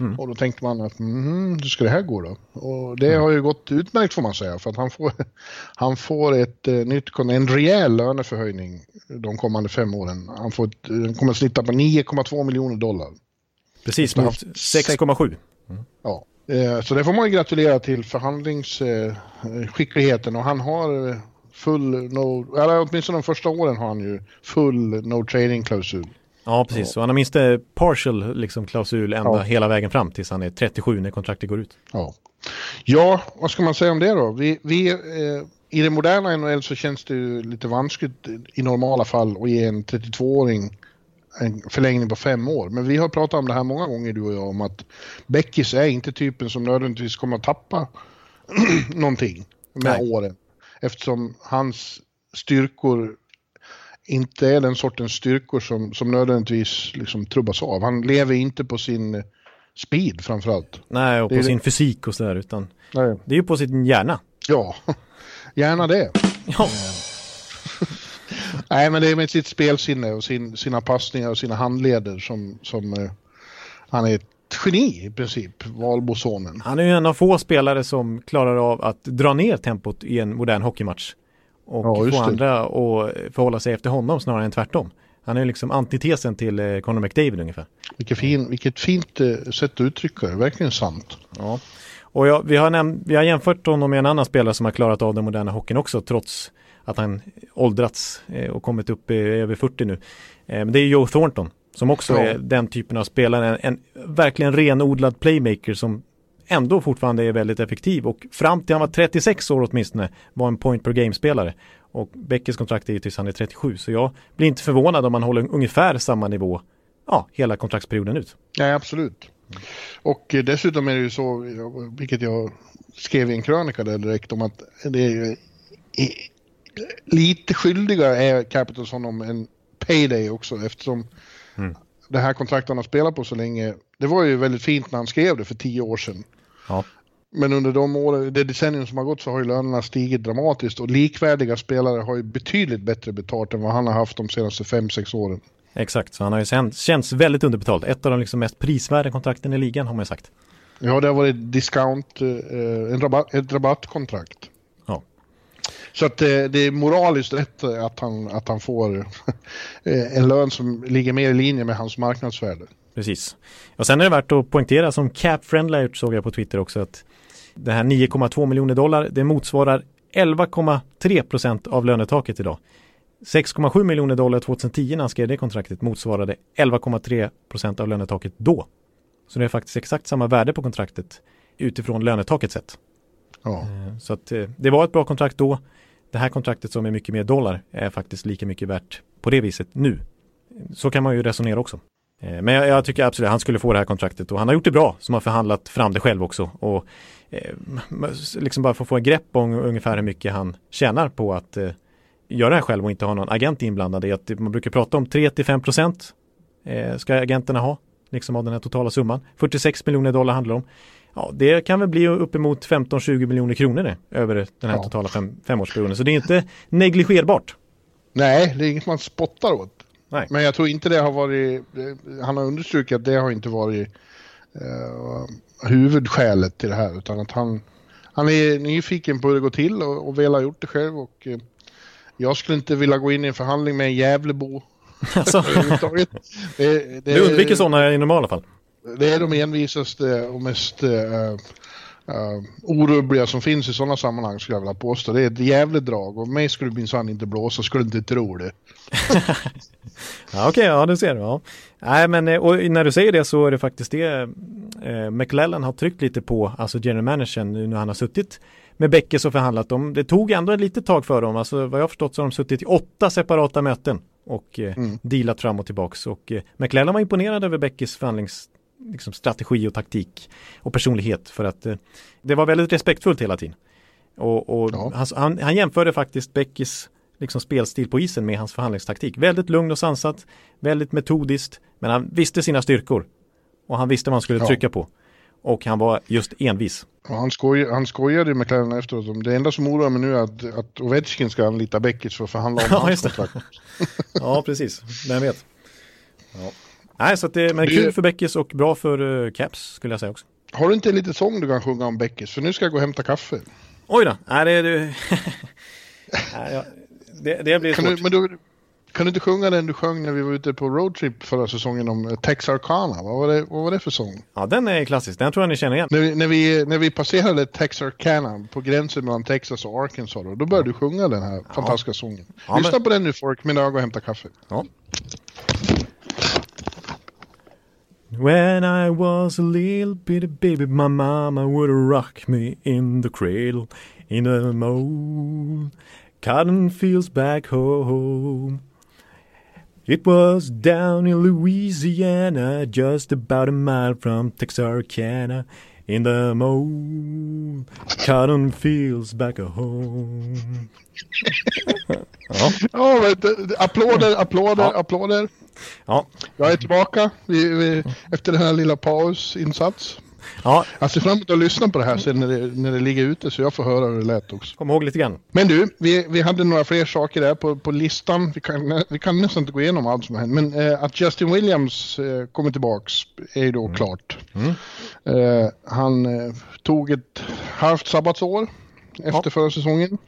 Mm.
Och då tänkte man att mm, hur ska det här gå då? Och det har ju gått utmärkt får man säga för att han får, han får ett eh, nytt, en rejäl löneförhöjning de kommande fem åren. Han får ett, han kommer att snitta på 9,2 miljoner dollar.
Precis
har
mot
haft sex-
6,7.
Ja. Eh, Så det får man ju gratulera till förhandlingsskickligheten och han har eh, full no, eller åtminstone de första åren har han ju full no trading klausul.
Ja, precis. Så han har minst det partial liksom, klausul ända
Ja.
hela vägen fram tills han är 37 när kontraktet går ut.
Ja. ja, vad ska man säga om det då? Vi, vi, eh, I det moderna NHL så känns det ju lite vanskligt i normala fall att ge en 32-åring en förlängning på fem år. Men vi har pratat om det här många gånger du och jag om att Beckis är inte typen som nödvändigtvis kommer att tappa någonting med
Nej.
åren. Eftersom hans styrkor inte är den sortens styrkor som, som nödvändigtvis liksom trubbas av. Han lever inte på sin speed framförallt.
Nej, och på
är det-
sin fysik och sådär, utan
Nej.
det är ju på sin hjärna.
Ja, gärna det.
Ja,
Nej, men det är med sitt spelsinne och sin, sina passningar och sina handleder som, som eh, han är ett geni i princip, Valbosonen.
han är ju en av få spelare som klarar av att dra ner tempot i en modern hockeymatch. Och
Ja,
få andra att förhålla sig efter honom snarare än tvärtom. Han är ju liksom antitesen till eh, Conor McDavid ungefär.
Vilket, fin, vilket fint eh, sätt att uttrycka det, verkligen sant.
Ja. Och jag, vi, har näm- vi har jämfört honom med en annan spelare som har klarat av den moderna hockeyn också trots att han åldrats eh, och kommit upp i över 40 nu. Men det är Joe Thornton som också
Ja.
är den typen av spelare. En, en verkligen renodlad playmaker som ändå fortfarande är väldigt effektiv och fram till han var 36 år åtminstone var en point per game-spelare. Och Beckes kontrakt är ju tills han är 37 så jag blir inte förvånad om han håller ungefär samma nivå ja, hela kontraktsperioden ut.
Ja, absolut. Och eh, dessutom är det ju så, vilket jag skrev i en krönika där direkt om att det är ju lite skyldiga är Capitals honom en payday också eftersom mm. det här kontraktet han har spelat på så länge, det var ju väldigt fint när han skrev det för tio år sedan. Ja. Men under de åren, det decennium som har gått så har ju lönerna stigit dramatiskt och likvärdiga spelare har ju betydligt bättre betalt än vad han har haft de senaste fem sex åren.
Exakt, så han har ju känts väldigt underbetald. Ett av de liksom mest prisvärda kontrakten i ligan har man ju sagt.
Ja, det har varit discount, eh, en rabatt, ett rabattkontrakt. Så att det, eh, det är moraliskt rätt att han, att han får eh, en lön som ligger mer i linje med hans marknadsvärde.
Precis. Och sen är det värt att poängtera som Cap Friendly såg jag på Twitter också att det här 9,2 miljoner dollar det motsvarar 11,3 procent av lönetaket idag. 6,7 miljoner dollar 2010 när han skrev det kontraktet motsvarade 11,3 procent av lönetaket då. Så det är faktiskt exakt samma värde på kontraktet utifrån lönetaket sett. Ja. Eh, så att eh, det var ett bra kontrakt då. Det här kontraktet som är mycket mer dollar är faktiskt lika mycket värt på det viset nu. Så kan man ju resonera också. Eh, men jag, jag tycker absolut att han skulle få det här kontraktet och han har gjort det bra som har förhandlat fram det själv också. Och eh, liksom bara få få en grepp om ungefär hur mycket han tjänar på att eh, göra det här själv och inte ha någon agent inblandad i att man brukar prata om 3-5 procent ska agenterna ha liksom av den här totala summan. 46 miljoner dollar handlar det om. Ja, det kan väl bli uppemot 15-20 miljoner kronor det, över den här ja. totala fem, femårsperioden. Så det är inte negligerbart.
Nej, det är inget man spottar åt. Nej. Men jag tror inte det har varit, han har understrukit att det har inte varit uh, huvudskälet till det här utan att han, han är nyfiken på hur det går till och, och väl har gjort det själv och uh, jag skulle inte vilja gå in i en förhandling med en Gävlebo Alltså.
det, det, du undviker sådana i normala fall?
Det är de envisaste och mest uh, uh, orubbliga som finns i sådana sammanhang skulle jag vilja påstå. Det är ett jävligt drag och mig skulle minsann inte blåsa, skulle inte tro det.
ja, Okej, okay, ja du ser. Ja. Nej, men när du säger det så är det faktiskt det eh, McLellan har tryckt lite på, alltså general managern nu när han har suttit med Beckes och förhandlat om. Det tog ändå ett litet tag för dem, alltså vad jag har förstått så har de suttit i åtta separata möten och eh, mm. dealat fram och tillbaks. Och eh, McLellan var imponerad över Beckys förhandlingsstrategi liksom, och taktik och personlighet för att eh, det var väldigt respektfullt hela tiden. Och, och ja. han, han, jämförde faktiskt Beckys liksom spelstil på isen med hans förhandlingstaktik. Väldigt lugn och sansat, väldigt metodiskt, men han visste sina styrkor. Och han visste vad han skulle ja. trycka på. Och han var just envis.
Ja, han, skoj, han skojade med kläderna efteråt. Det enda som oroar mig nu är att, att Ovechkin ska anlita Beckis för att förhandla om hans kontrakt.
ja, precis. Vem vet. Ja. Nej, så att det men kul för Beckis och bra för uh, Caps skulle jag säga också.
Har du inte lite sång du kan sjunga om Beckis? För nu ska jag gå och hämta kaffe.
Oj då. Nej, det, det, det, det blir
svårt. Du, men du, kan du inte sjunga den du sjöng när vi var ute på roadtrip förra säsongen om eh, Texarkana? Vad var, det, vad var det för sång?
Ja, den är klassisk. Den tror jag ni känner igen.
När vi, när vi, när vi passerade Texarkana på gränsen mellan Texas och Arkansas, då, då började du sjunga den här ja. fantastiska sången. Ja, Lyssna men... på den nu folk, medan jag går och hämtar kaffe. Ja.
When I was a little bitty baby my mama would rock me in the cradle in the mold. Cotton fields back home. It was down in Louisiana, just about a mile from Texarkana, in the mold cotton fields back home.
ja, ja applåder, applåder, ja. applåder. Ja. Jag är tillbaka vi, vi, efter den här lilla pausinsats. Ja. Jag ser fram emot att lyssna på det här sen när det, när det ligger ute så jag får höra hur det lät också.
Kom ihåg lite grann.
Men du, vi, vi hade några fler saker där på, på listan. Vi kan, vi kan nästan inte gå igenom allt som har hänt. Men eh, att Justin Williams eh, kommer tillbaks är ju då mm. klart. Mm. Eh, han eh, tog ett halvt sabbatsår efter ja. förra säsongen.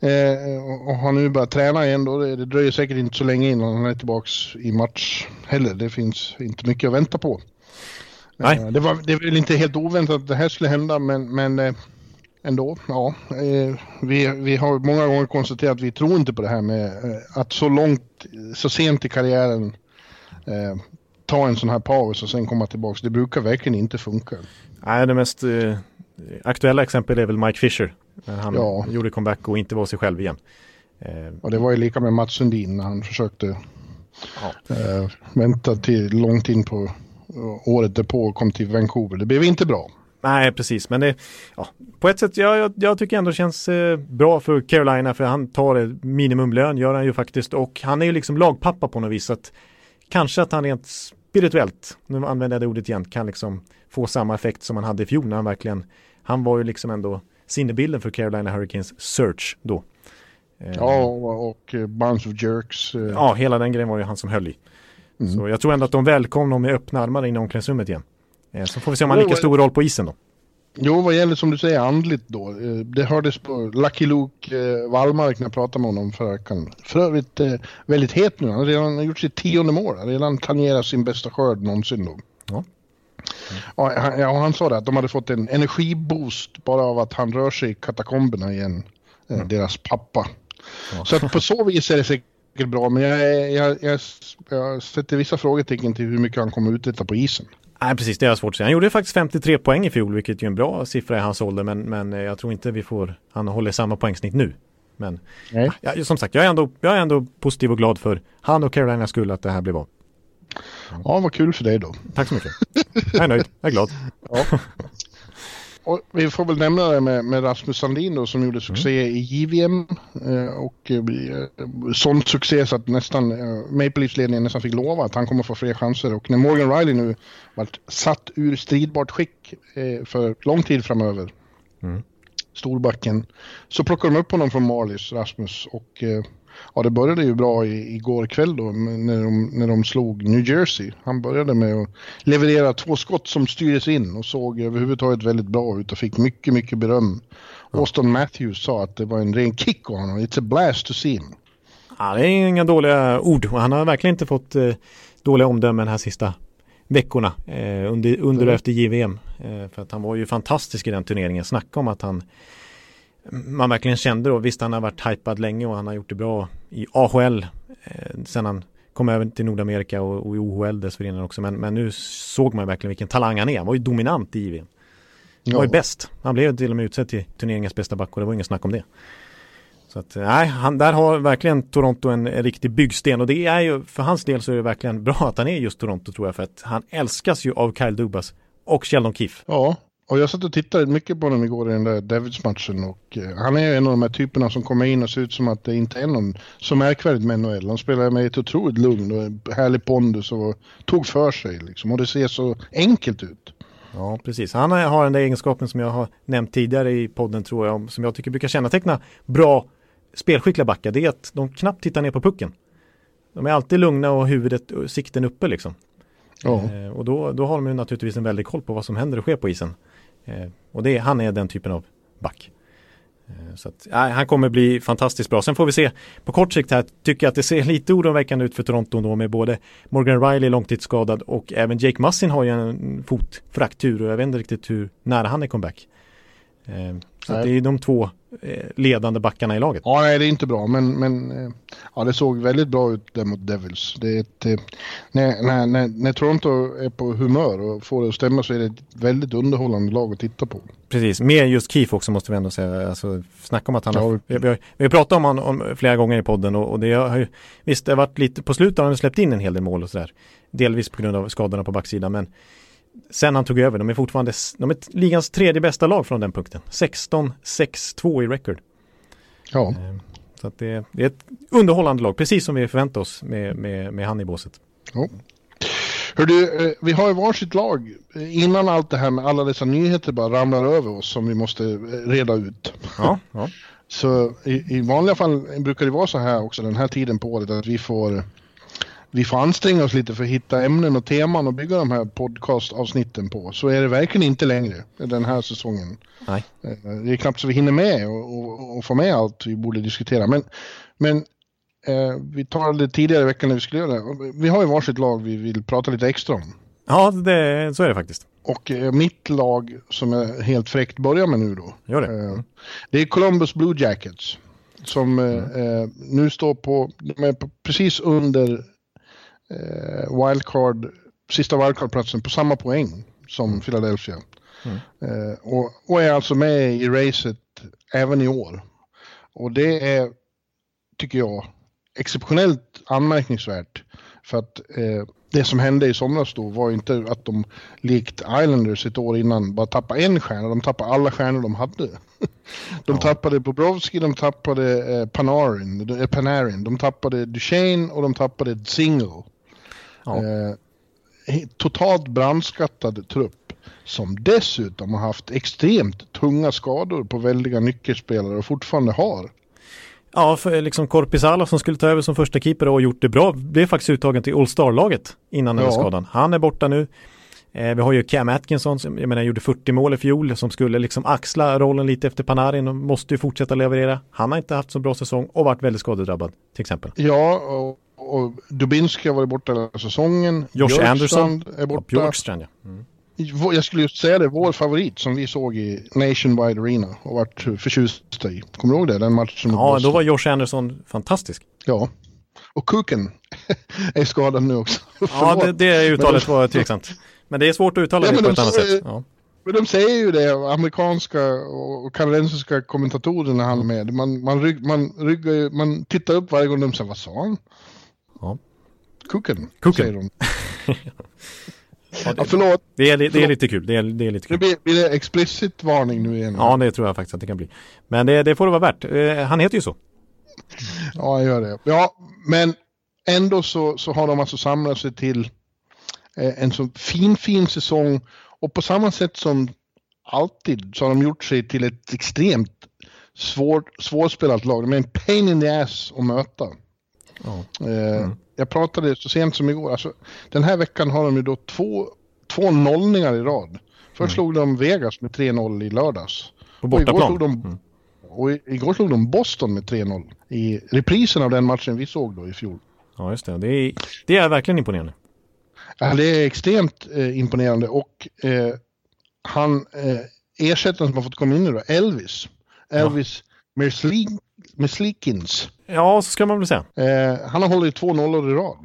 Eh, och har nu börjat träna igen då. Det, det dröjer säkert inte så länge innan han är tillbaks i match heller. Det finns inte mycket att vänta på. Nej. Eh, det, var, det var väl inte helt oväntat att det här skulle hända men, men eh, ändå, ja. Eh, vi, vi har många gånger konstaterat att vi tror inte på det här med att så långt, så sent i karriären ta en sån här paus och sen komma tillbaka. Det brukar verkligen inte funka.
Nej, det mest eh, aktuella exempel är väl Mike Fisher. När han
Ja.
gjorde comeback och inte var sig själv igen. Eh,
Och det var ju lika med Mats Sundin när han försökte
Ja.
eh, vänta till långt in på eh, året därpå och kom till Vancouver. Det blev inte bra.
Nej, precis. Men det, ja, på ett sätt, ja, jag, jag tycker ändå det känns eh, bra för Carolina för han tar ett minimumlön, gör han ju faktiskt. Och han är ju liksom lagpappa på något vis. Att kanske att han rent spirituellt, nu använder jag det ordet igen, kan liksom få samma effekt som han hade i fjol när han verkligen, han var ju liksom ändå sinnebilden för Carolina Hurricanes search då. Eh,
Ja, och, och eh, Bunch of Jerks. eh,
ja, hela den grejen var ju han som höll i.
Mm.
Så jag tror ändå att de välkomnar honom med öppna armar in i omklädningsrummet igen. Eh, Så får vi se om han har lika stor roll på isen då.
Jo, vad gäller som du säger andligt då. eh, Det hördes på Lucky Luke eh, Wallmark när jag pratade med honom förra veckan. För övrigt eh, väldigt het nu. Han har redan gjort sitt tionde mål. Han har redan tangerat sin bästa skörd någonsin då.
Ja.
Ja, han, ja, han sa det att de hade fått en energiboost bara av att han rör sig i katakomberna igen. Eh, Deras pappa.
Ja.
Så att på så vis är det säkert bra. Men jag, jag, jag, jag sätter vissa frågetecken till hur mycket han kommer uträtta på isen.
Nej, precis, det är svårt att säga. Han gjorde faktiskt 53 poäng i fjol, vilket ju är en bra siffra i hans ålder, men, men eh, jag tror inte vi får, han håller samma poängsnitt nu. Men ja, som sagt, jag är, ändå, jag är ändå positiv och glad för han och Carolina skull att det här blev av.
Ja, vad kul för dig då.
Tack så mycket. Jag är nöjd, jag är glad.
Och vi får väl nämna det med, med Rasmus Sandin då, som gjorde succé i JVM. Eh, och eh, sån succé så att nästan eh, Maple Leafs-ledningen nästan fick lova att han kommer få fler chanser. Och när Morgan Riley nu varit satt ur stridbart skick eh, för lång tid framöver,
Mm.
storbacken, så plockar de upp honom från Marlies, Rasmus. Och eh, ja, det började ju bra i, igår kväll då när de, när de slog New Jersey. Han började med att leverera två skott som styrdes in och såg överhuvudtaget väldigt bra ut och fick mycket, mycket beröm. Austin Matthews sa att det var en ren kick av honom. It's a blast to see him.
Ja, det är inga dåliga ord och han har verkligen inte fått eh, dåliga omdömen här sista veckorna eh, under, under och efter JVM. Eh, för att han var ju fantastisk i den turneringen. Snacka om att han man verkligen kände då, visst han har varit hypad länge och han har gjort det bra i AHL eh, sen han kom över till Nordamerika och, och i OHL dessförinnan också. Men, men nu såg man verkligen vilken talang han är. Han var ju dominant i JVM. Han var ju bäst. Han blev till och med utsedd till turneringens bästa back och det var ingen snack om det. Så att nej, han, där har verkligen Toronto en, en riktig byggsten och det är ju för hans del så är det verkligen bra att han är just Toronto tror jag för att han älskas ju av Kyle Dubas och Sheldon Keefe.
Ja, och jag satt och tittade mycket på honom igår i den där Davids-matchen och eh, han är en av de här typerna som kommer in och ser ut som att det inte är någon så märkvärdigt med NHL. Han spelar med ett otroligt lugn och härlig pondus och tog för sig liksom och det ser så enkelt ut.
Ja, precis. Han har den där egenskapen som jag har nämnt tidigare i podden tror jag, som jag tycker brukar känneteckna bra spelskickliga backar. Det är att de knappt tittar ner på pucken. De är alltid lugna och huvudet och sikten uppe liksom.
Ja.
Eh, och då, då har de ju naturligtvis en väldig koll på vad som händer och sker på isen. Eh, och det, han är den typen av back. Eh, så att, nej, han kommer bli fantastiskt bra. Sen får vi se på kort sikt här, tycker jag att det ser lite oroväckande ut för Toronto då med både Morgan Riley långtidsskadad och även Jake Mussin har ju en fotfraktur och jag vet inte riktigt hur nära han är comeback. Eh, så det är de två eh, ledande backarna i laget.
Ja, nej, det är inte bra, men, men eh, ja, det såg väldigt bra ut där mot Devils. Det är ett, när, när, när, när Toronto är på humör och får det att stämma så är det ett väldigt underhållande lag att titta på.
Precis, med just Keefe också måste vi ändå säga. Alltså, snacka om att han
Ja,
har, vi, har, vi har pratat om honom om, flera gånger i podden och, och det har ju, visst det har varit lite, på slutet har han släppt in en hel del mål och sådär. Delvis på grund av skadorna på backsidan men sen han tog över, de är fortfarande, de är ligans tredje bästa lag från den punkten. 16-6-2 i record.
Ja,
Eh, Så att det, det är ett underhållande lag, precis som vi förväntar oss med, med, med han i båset.
Hör du, eh, vi har ju varsitt lag innan allt det här med alla dessa nyheter bara ramlar över oss som vi måste eh, reda ut.
Ja, ja.
Så i, i vanliga fall brukar det vara så här också den här tiden på året att vi får vi får anstränga oss lite för att hitta ämnen och teman och bygga de här podcastavsnitten på. Så är det verkligen inte längre den här säsongen.
Nej.
Eh, Det är knappt så vi hinner med och, och, och få med allt vi borde diskutera. Men, men eh, vi tar det tidigare i veckan när vi skulle göra det. Vi har ju varsitt lag vi vill prata lite extra om.
ja det, så är det faktiskt.
Och eh, mitt lag som jag helt fräckt börjar med nu då.
Gör det.
Eh, det är Columbus Blue Jackets. Som eh, eh, nu står på, de är på, precis under eh, sista wildcard-platsen på samma poäng som Philadelphia. Mm. Eh, och, och, är alltså med i racet även i år. Och det är, tycker jag, exceptionellt anmärkningsvärt. För att eh, det som hände i somras då var inte att de likt Islanders ett år innan bara tappade en stjärna, de tappade alla stjärnor de hade. De ja. tappade Bobrovski, de tappade eh, Panarin, eh, Panarin, de tappade Duchene och de tappade Single. Ja. Eh, totalt brandskattad trupp som dessutom har haft extremt tunga skador på väldiga nyckelspelare och fortfarande har.
Ja, för liksom Korpisalo som skulle ta över som första keeper och gjort det bra blev faktiskt uttagen till All Star-laget innan den ja. skadan. Han är borta nu. Eh, vi har ju Cam Atkinson som jag menar gjorde 40 mål i fjol som skulle liksom axla rollen lite efter Panarin och måste ju fortsätta leverera. Han har inte haft så bra säsong och varit väldigt skadedrabbad till exempel.
Ja, och, och Dubinski har varit borta hela säsongen.
Josh Anderson är borta. Björkstrand, ja. Mm.
Jag skulle just säga det, vår favorit som vi såg i Nationwide Arena och vart förtjusta i. Kommer du ihåg det? Den matchen
Ja, då var Josh Anderson fantastisk.
Ja. Och Kuken är skadad nu också.
ja, det, det uttalet var tveksamt. Men det är svårt att uttala ja, det på ett annat sätt. Ja.
Men de säger ju det, amerikanska och kanadensiska kommentatorerna han med. Man, man, rygg, man, ryggar, man tittar upp varje gång de säger vad sa han? Ja. Kuken, Kuken. säger de.
Ja, det, ja, förlåt. Det är, det är lite kul. Det är, det är lite kul.
Blir, blir det explicit varning nu igen?
Ja, det tror jag faktiskt att det kan bli. Men det, det får det vara värt. Eh, han heter ju så.
Ja, han gör det. Ja, men ändå så, så har de alltså samlat sig till eh, en så fin, fin säsong. Och på samma sätt som alltid så har de gjort sig till ett extremt svår, svårspelat lag. De är en pain in the ass att möta. Ja. Eh, mm. Jag pratade så sent som igår, alltså, den här veckan har de ju då två, två nollningar i rad. Först mm. slog de Vegas med 3-0 i lördags.
På bortaplan? Och, de,
mm. och igår slog de Boston med 3-0 i reprisen av den matchen vi såg då i fjol.
Ja, just det. Det är, det är verkligen imponerande.
Ja, det är extremt eh, imponerande och eh, han, eh, ersättaren som har fått komma in nu då, Elvis. Elvis ja. Merslikins.
Ja, så ska man väl säga.
Eh, han har hållit två nollor i rad.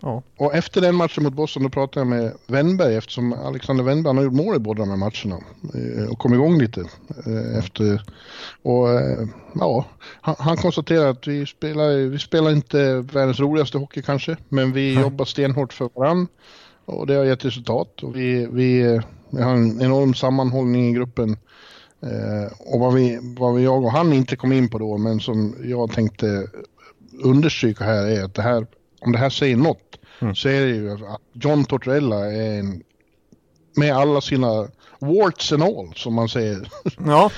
Ja. Och efter den matchen mot Boston då pratade jag med Wennberg eftersom Alexander Wennberg har gjort mål i båda de här matcherna eh, och kom igång lite eh, efter. Och eh, ja, han, han konstaterar att vi spelar, vi spelar inte världens roligaste hockey kanske, men vi mm. jobbar stenhårt för varandra och det har gett resultat och vi, vi, vi har en enorm sammanhållning i gruppen. Eh, och vad vi, vad vi, jag och han inte kom in på då, men som jag tänkte understryka här är att det här, om det här säger något, mm. så är det ju att John Tortorella är en, med alla sina warts and all, som man säger, ja.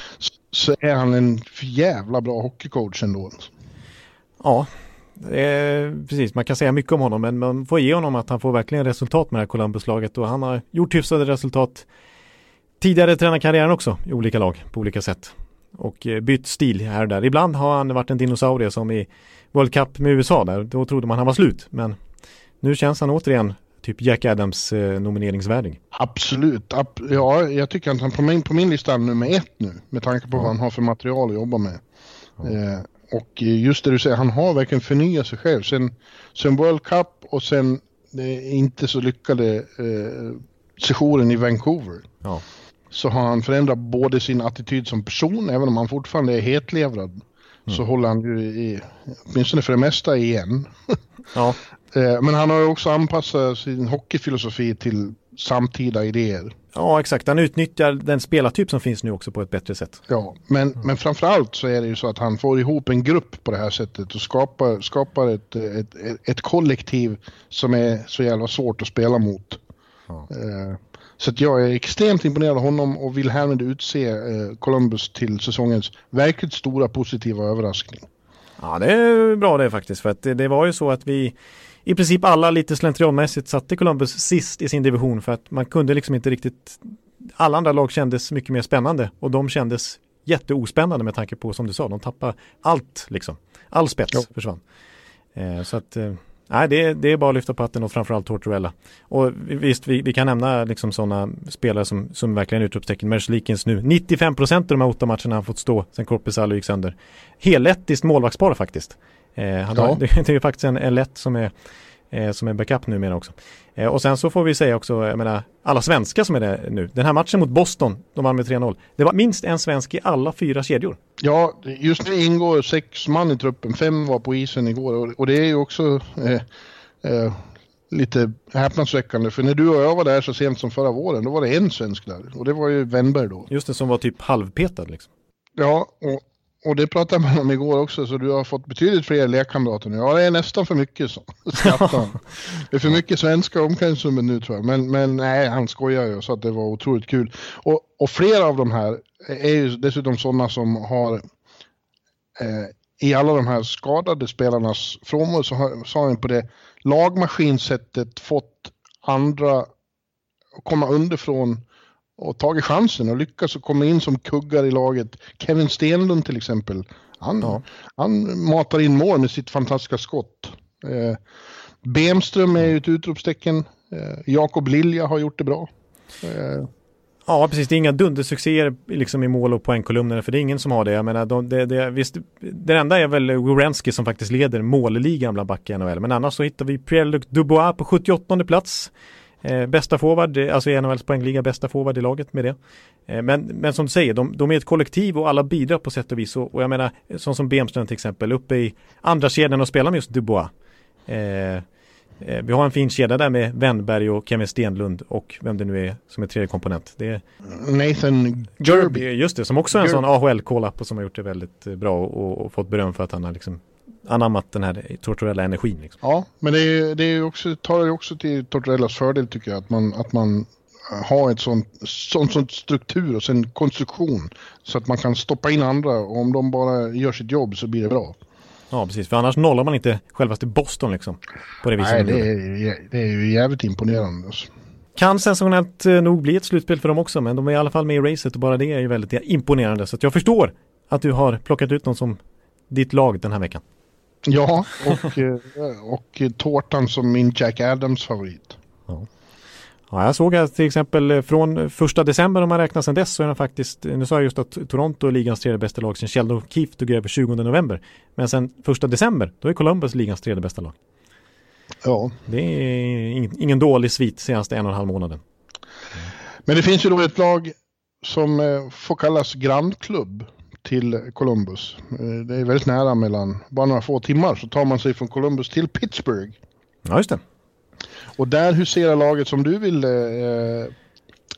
så är han en jävla bra hockeycoach ändå.
Ja, precis, man kan säga mycket om honom, men man får ge honom att han får verkligen resultat med det här Columbus-laget och han har gjort hyfsade resultat tidigare tränarkarriären också i olika lag på olika sätt. Och eh, bytt stil här och där. Ibland har han varit en dinosaurie som i World Cup med USA där. Då trodde man han var slut. Men nu känns han återigen typ Jack Adams eh, nomineringsvärdig.
Absolut. Ja, jag tycker att han på min, på min lista är nummer ett nu. Med tanke på ja. vad han har för material att jobba med. Ja. Eh, och just det du säger, han har verkligen förnyat sig själv. Sen, sen World Cup och sen det inte så lyckade eh, sessionen i Vancouver. Ja så har han förändrat både sin attityd som person, även om han fortfarande är hetlevrad, mm. så håller han ju i, åtminstone för det mesta igen. ja. Eh, men han har också anpassat sin hockeyfilosofi till samtida idéer.
Ja, exakt. Han utnyttjar den spelartyp som finns nu också på ett bättre sätt.
Ja, men, mm. men framförallt så är det ju så att han får ihop en grupp på det här sättet och skapar, skapar ett, ett, ett kollektiv som är så jävla svårt att spela mot. Ja. Eh, så jag är extremt imponerad av honom och vill härmed utse eh, Columbus till säsongens verkligt stora positiva överraskning.
Ja, det är bra det faktiskt. För att det, det var ju så att vi i princip alla lite slentrianmässigt satte Columbus sist i sin division för att man kunde liksom inte riktigt alla andra lag kändes mycket mer spännande och de kändes jätteospännande med tanke på som du sa, de tappade allt liksom. All spets ja. försvann. Eh, så att eh, Nej, det är, det är bara att lyfta på hatten och framförallt Tortorella. Och visst, vi, vi kan nämna liksom sådana spelare som, som verkligen är utropstecken. Merslikins nu. 95 procent av de här åtta matcherna han fått stå sen Korpisalo gick sönder. Hellettiskt målvaktspar faktiskt. Eh, han ja. har, det, det är ju faktiskt en, en lätt som är eh, som är backup numera också. Eh, och sen så får vi säga också, jag menar, alla svenskar som är där nu. Den här matchen mot Boston, de vann med 3-0. Det var minst en svensk i alla fyra kedjor.
Ja, just nu ingår sex man i truppen. Fem var på isen igår och, och det är ju också eh, eh, lite häpnadsväckande. För när du och jag var där så sent som förra våren, då var det en svensk där. Och det var ju Wennberg då.
Just det, som var typ halvpetad liksom.
Ja, och, och det pratade man om igår också, så du har fått betydligt fler lekkamrater nu. Ja, det är nästan för mycket, så. det är för mycket svenska omklädningsrummet nu tror jag. Men, men nej, han skojar ju så att det var otroligt kul. Och, och flera av de här är ju dessutom sådana som har eh, i alla de här skadade spelarnas frånvaro så har, så har han på det lagmaskinsättet fått andra att komma underifrån och tagit chansen och lyckats att komma in som kuggar i laget. Kevin Stenlund till exempel. Han, ja. han matar in mål med sitt fantastiska skott. Eh, Bemström är ju ett utropstecken. Eh, Jakob Lilja har gjort det bra. Eh,
Ja, precis. Det är inga dundersuccéer liksom i mål och poängkolumnerna, för det är ingen som har det. Jag menar, de, det, det, visst, det enda är väl Wierenski som faktiskt leder målligan bland backar i NHL. Men annars så hittar vi Pierre-Luc Dubois på 78 plats. Eh, bästa forward, alltså i NHLs poängliga bästa forward i laget med det. Eh, men, men som du säger, de, de, är ett kollektiv och alla bidrar på sätt och vis. Och, och jag menar, som som Bemström till exempel, uppe i andra kedjan och spelar med just Dubois. Eh, Eh, vi har en fin kedja där med Wennberg och Kevin Stenlund och vem det nu är som är tredje komponent. Det är
Nathan Gerby.
Just det, som också är en sån AHL-call-up och som har gjort det väldigt eh, bra och, och, fått beröm för att han har liksom anammat den här tortorella energin. Liksom.
Ja, men det, är, det är också, tar ju också till Tortorellas fördel tycker jag att man, att man har ett sånt, sånt, sånt struktur och sen konstruktion så att man kan stoppa in andra och om de bara gör sitt jobb så blir det bra.
Ja, precis. För annars nollar man inte självaste Boston liksom. På det viset.
Nej, det är, det är ju jävligt imponerande. Alltså.
Kan sensationellt eh, nog bli ett slutspel för dem också, men de är i alla fall med i racet och bara det är ju väldigt imponerande. Så jag förstår att du har plockat ut någon som ditt lag den här veckan.
Ja, och, eh, och tårtan som min Jack Adams favorit. Ja.
Ja, jag såg att till exempel från första december om man räknar sedan dess så är de faktiskt, nu sa jag just att Toronto är ligans tredje bästa lag sedan Sheldon Keefe tog över 20 november. Men sen första december, då är Columbus ligans tredje bästa lag.
Ja.
Det är ingen, ingen dålig svit senaste en och en halv månaden.
Men det finns ju då ett lag som eh, får kallas grannklubb till Columbus. Eh, det är väldigt nära mellan, bara några få timmar så tar man sig från Columbus till Pittsburgh.
Ja, just det.
Och där huserar laget som du vill eh,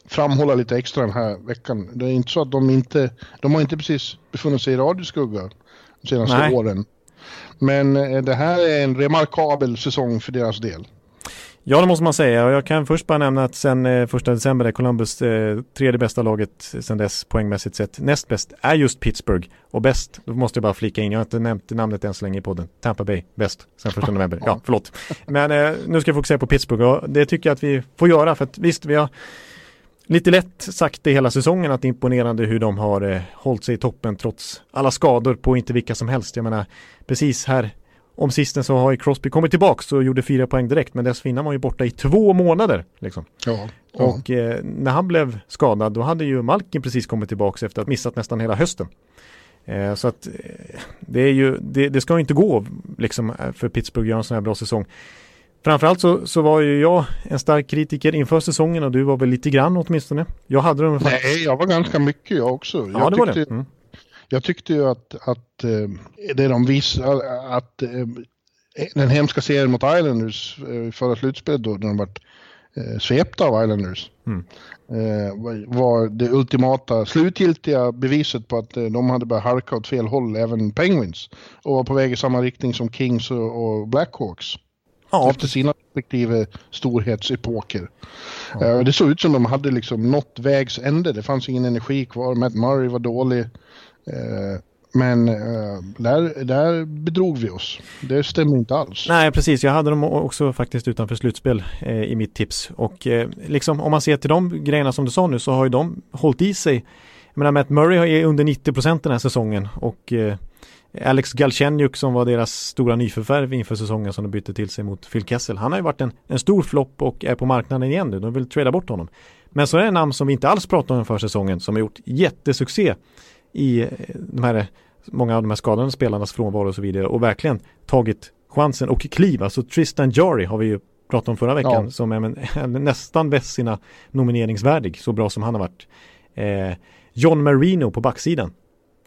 framhålla lite extra den här veckan. Det är inte så att de inte, de har inte precis befunnit sig i radioskugga de senaste Nej. åren. Men eh, det här är en remarkabel säsong för deras del.
Ja, det måste man säga. Och jag kan först bara nämna att sen eh, första december är Columbus eh, tredje bästa laget sen dess poängmässigt sett. Näst bäst är just Pittsburgh. Och bäst, då måste jag bara flika in, jag har inte nämnt namnet än så länge i podden. Tampa Bay, bäst sen första november. Ja, förlåt. Men eh, nu ska jag fokusera på Pittsburgh och det tycker jag att vi får göra för att visst, vi har lite lätt sagt det hela säsongen att det är imponerande hur de har eh, hållit sig i toppen trots alla skador på inte vilka som helst. Jag menar, precis här om sisten så har ju Crosby kommit tillbaka och gjorde fyra poäng direkt men dessförinnan var ju borta i två månader. Liksom.
Ja,
ja. Och eh, när han blev skadad då hade ju Malkin precis kommit tillbaka efter att ha missat nästan hela hösten. Eh, så att eh, det, är ju, det, det, ska ju inte gå liksom, för Pittsburgh att göra en sån här bra säsong. Framförallt så, så var ju jag en stark kritiker inför säsongen och du var väl lite grann åtminstone. Jag hade dem
faktiskt. Nej, jag var ganska mycket jag också.
Ja,
jag
det var det. Mm.
Jag tyckte ju att, att eh, det de visar, att eh, den hemska serien mot Islanders eh, förra slutspelet då, när de vart svepta av Islanders, mm. var det ultimata, slutgiltiga beviset på att de hade börjat halka åt fel håll, även Penguins, och var på väg i samma riktning som Kings och Blackhawks. Ja. Efter sina respektive storhetsepoker. Ja. Det såg ut som de hade liksom nått vägs ände. Det fanns ingen energi kvar. Matt Murray var dålig. Eh, men eh, där, där bedrog vi oss. Det stämmer inte alls.
Nej, precis. Jag hade dem också faktiskt utanför slutspel eh, i mitt tips. Och eh, liksom om man ser till de grejerna som du sa nu så har ju de hållit i sig. Jag menar Matt Murray är under 90 procent den här säsongen och eh, Alex Galchenyuk som var deras stora nyförvärv inför säsongen som de bytte till sig mot Phil Kessel. Han har ju varit en, en stor flopp och är på marknaden igen nu. De vill trada bort honom. Men så är det en namn som vi inte alls pratade om för säsongen som har gjort jättesuccé i eh, de här, många av de här skadade spelarnas frånvaro och så vidare och verkligen tagit chansen och kliva. Så Tristan Jari har vi ju pratat om förra veckan
Ja.
som är en, nästan väst sina nomineringsvärdig, så bra som han har varit. Eh, John Marino på backsidan.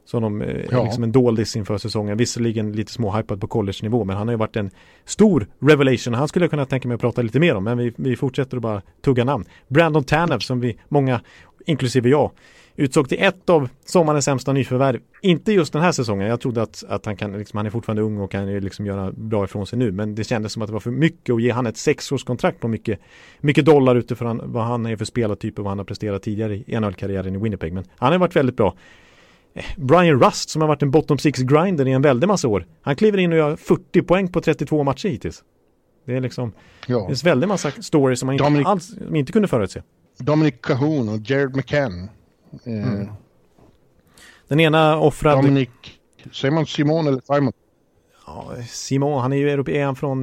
Som de, eh,
Ja.
liksom en doldis inför säsongen. Visserligen lite småhypad på college-nivå, men han har ju varit en stor revelation. Han skulle jag kunna tänka mig att prata lite mer om, men vi, vi fortsätter att bara tugga namn. Brandon Tanev som vi, många, inklusive jag, utsåg till ett av sommarens sämsta nyförvärv. Inte just den här säsongen. Jag trodde att, att han kan, liksom, han är fortfarande ung och kan liksom göra bra ifrån sig nu. Men det kändes som att det var för mycket att ge han ett sexårskontrakt på mycket, mycket dollar utifrån vad han är för spelartyp och vad han har presterat tidigare i NHL-karriären i Winnipeg. Men han har varit väldigt bra. Eh, Brian Rust som har varit en bottom six grinder i en väldig massa år. Han kliver in och gör 40 poäng på 32 matcher hittills. Det är liksom,
Ja.
det är en väldig massa stories som man inte,
Dominic-
alls, inte kunde förutse.
Dominic Cahoon och Jared McCann. Eh,
Mm. Den ena offrad
Dominic, säger man Simon eller Simon?
Ja, Simon, han är ju europe, är han från,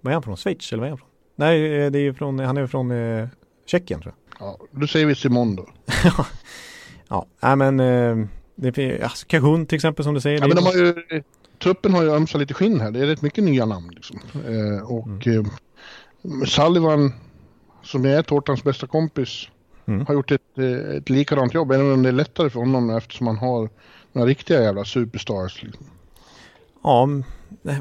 vad är han från, Schweiz eller vad är han från? Nej, eh, det är ju från, han är från eh, Tjeckien tror jag.
Ja, då säger vi Simon då.
Ja, nej men, eh, det är, alltså, Kahun till exempel som du säger.
Ja, men de har ju, truppen har ju ömsat lite skinn här. Det är rätt mycket nya namn liksom. Eh, och
Mm.
eh, Sullivan, som är Tortans bästa kompis,
Mm.
har gjort ett, eh, ett likadant jobb. Även om det är lättare för honom eftersom han har några riktiga jävla superstars. Liksom.
Ja,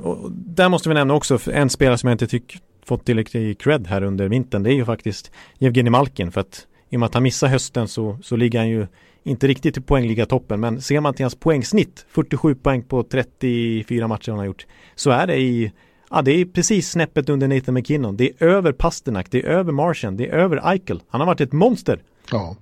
och där måste vi nämna också en spelare som jag inte tycker fått tillräckligt cred här under vintern. Det är ju faktiskt Evgenij Malkin för att i och med att han missar hösten så, så ligger han ju inte riktigt i poängliga-toppen men ser man till hans poängsnitt 47 poäng på 34 matcher han har gjort så är det i Ja, det är precis snäppet under Nathan McKinnon. Det är över Pasternak, det är över Martian, det är över Eichel. Han har varit ett monster.
Ja.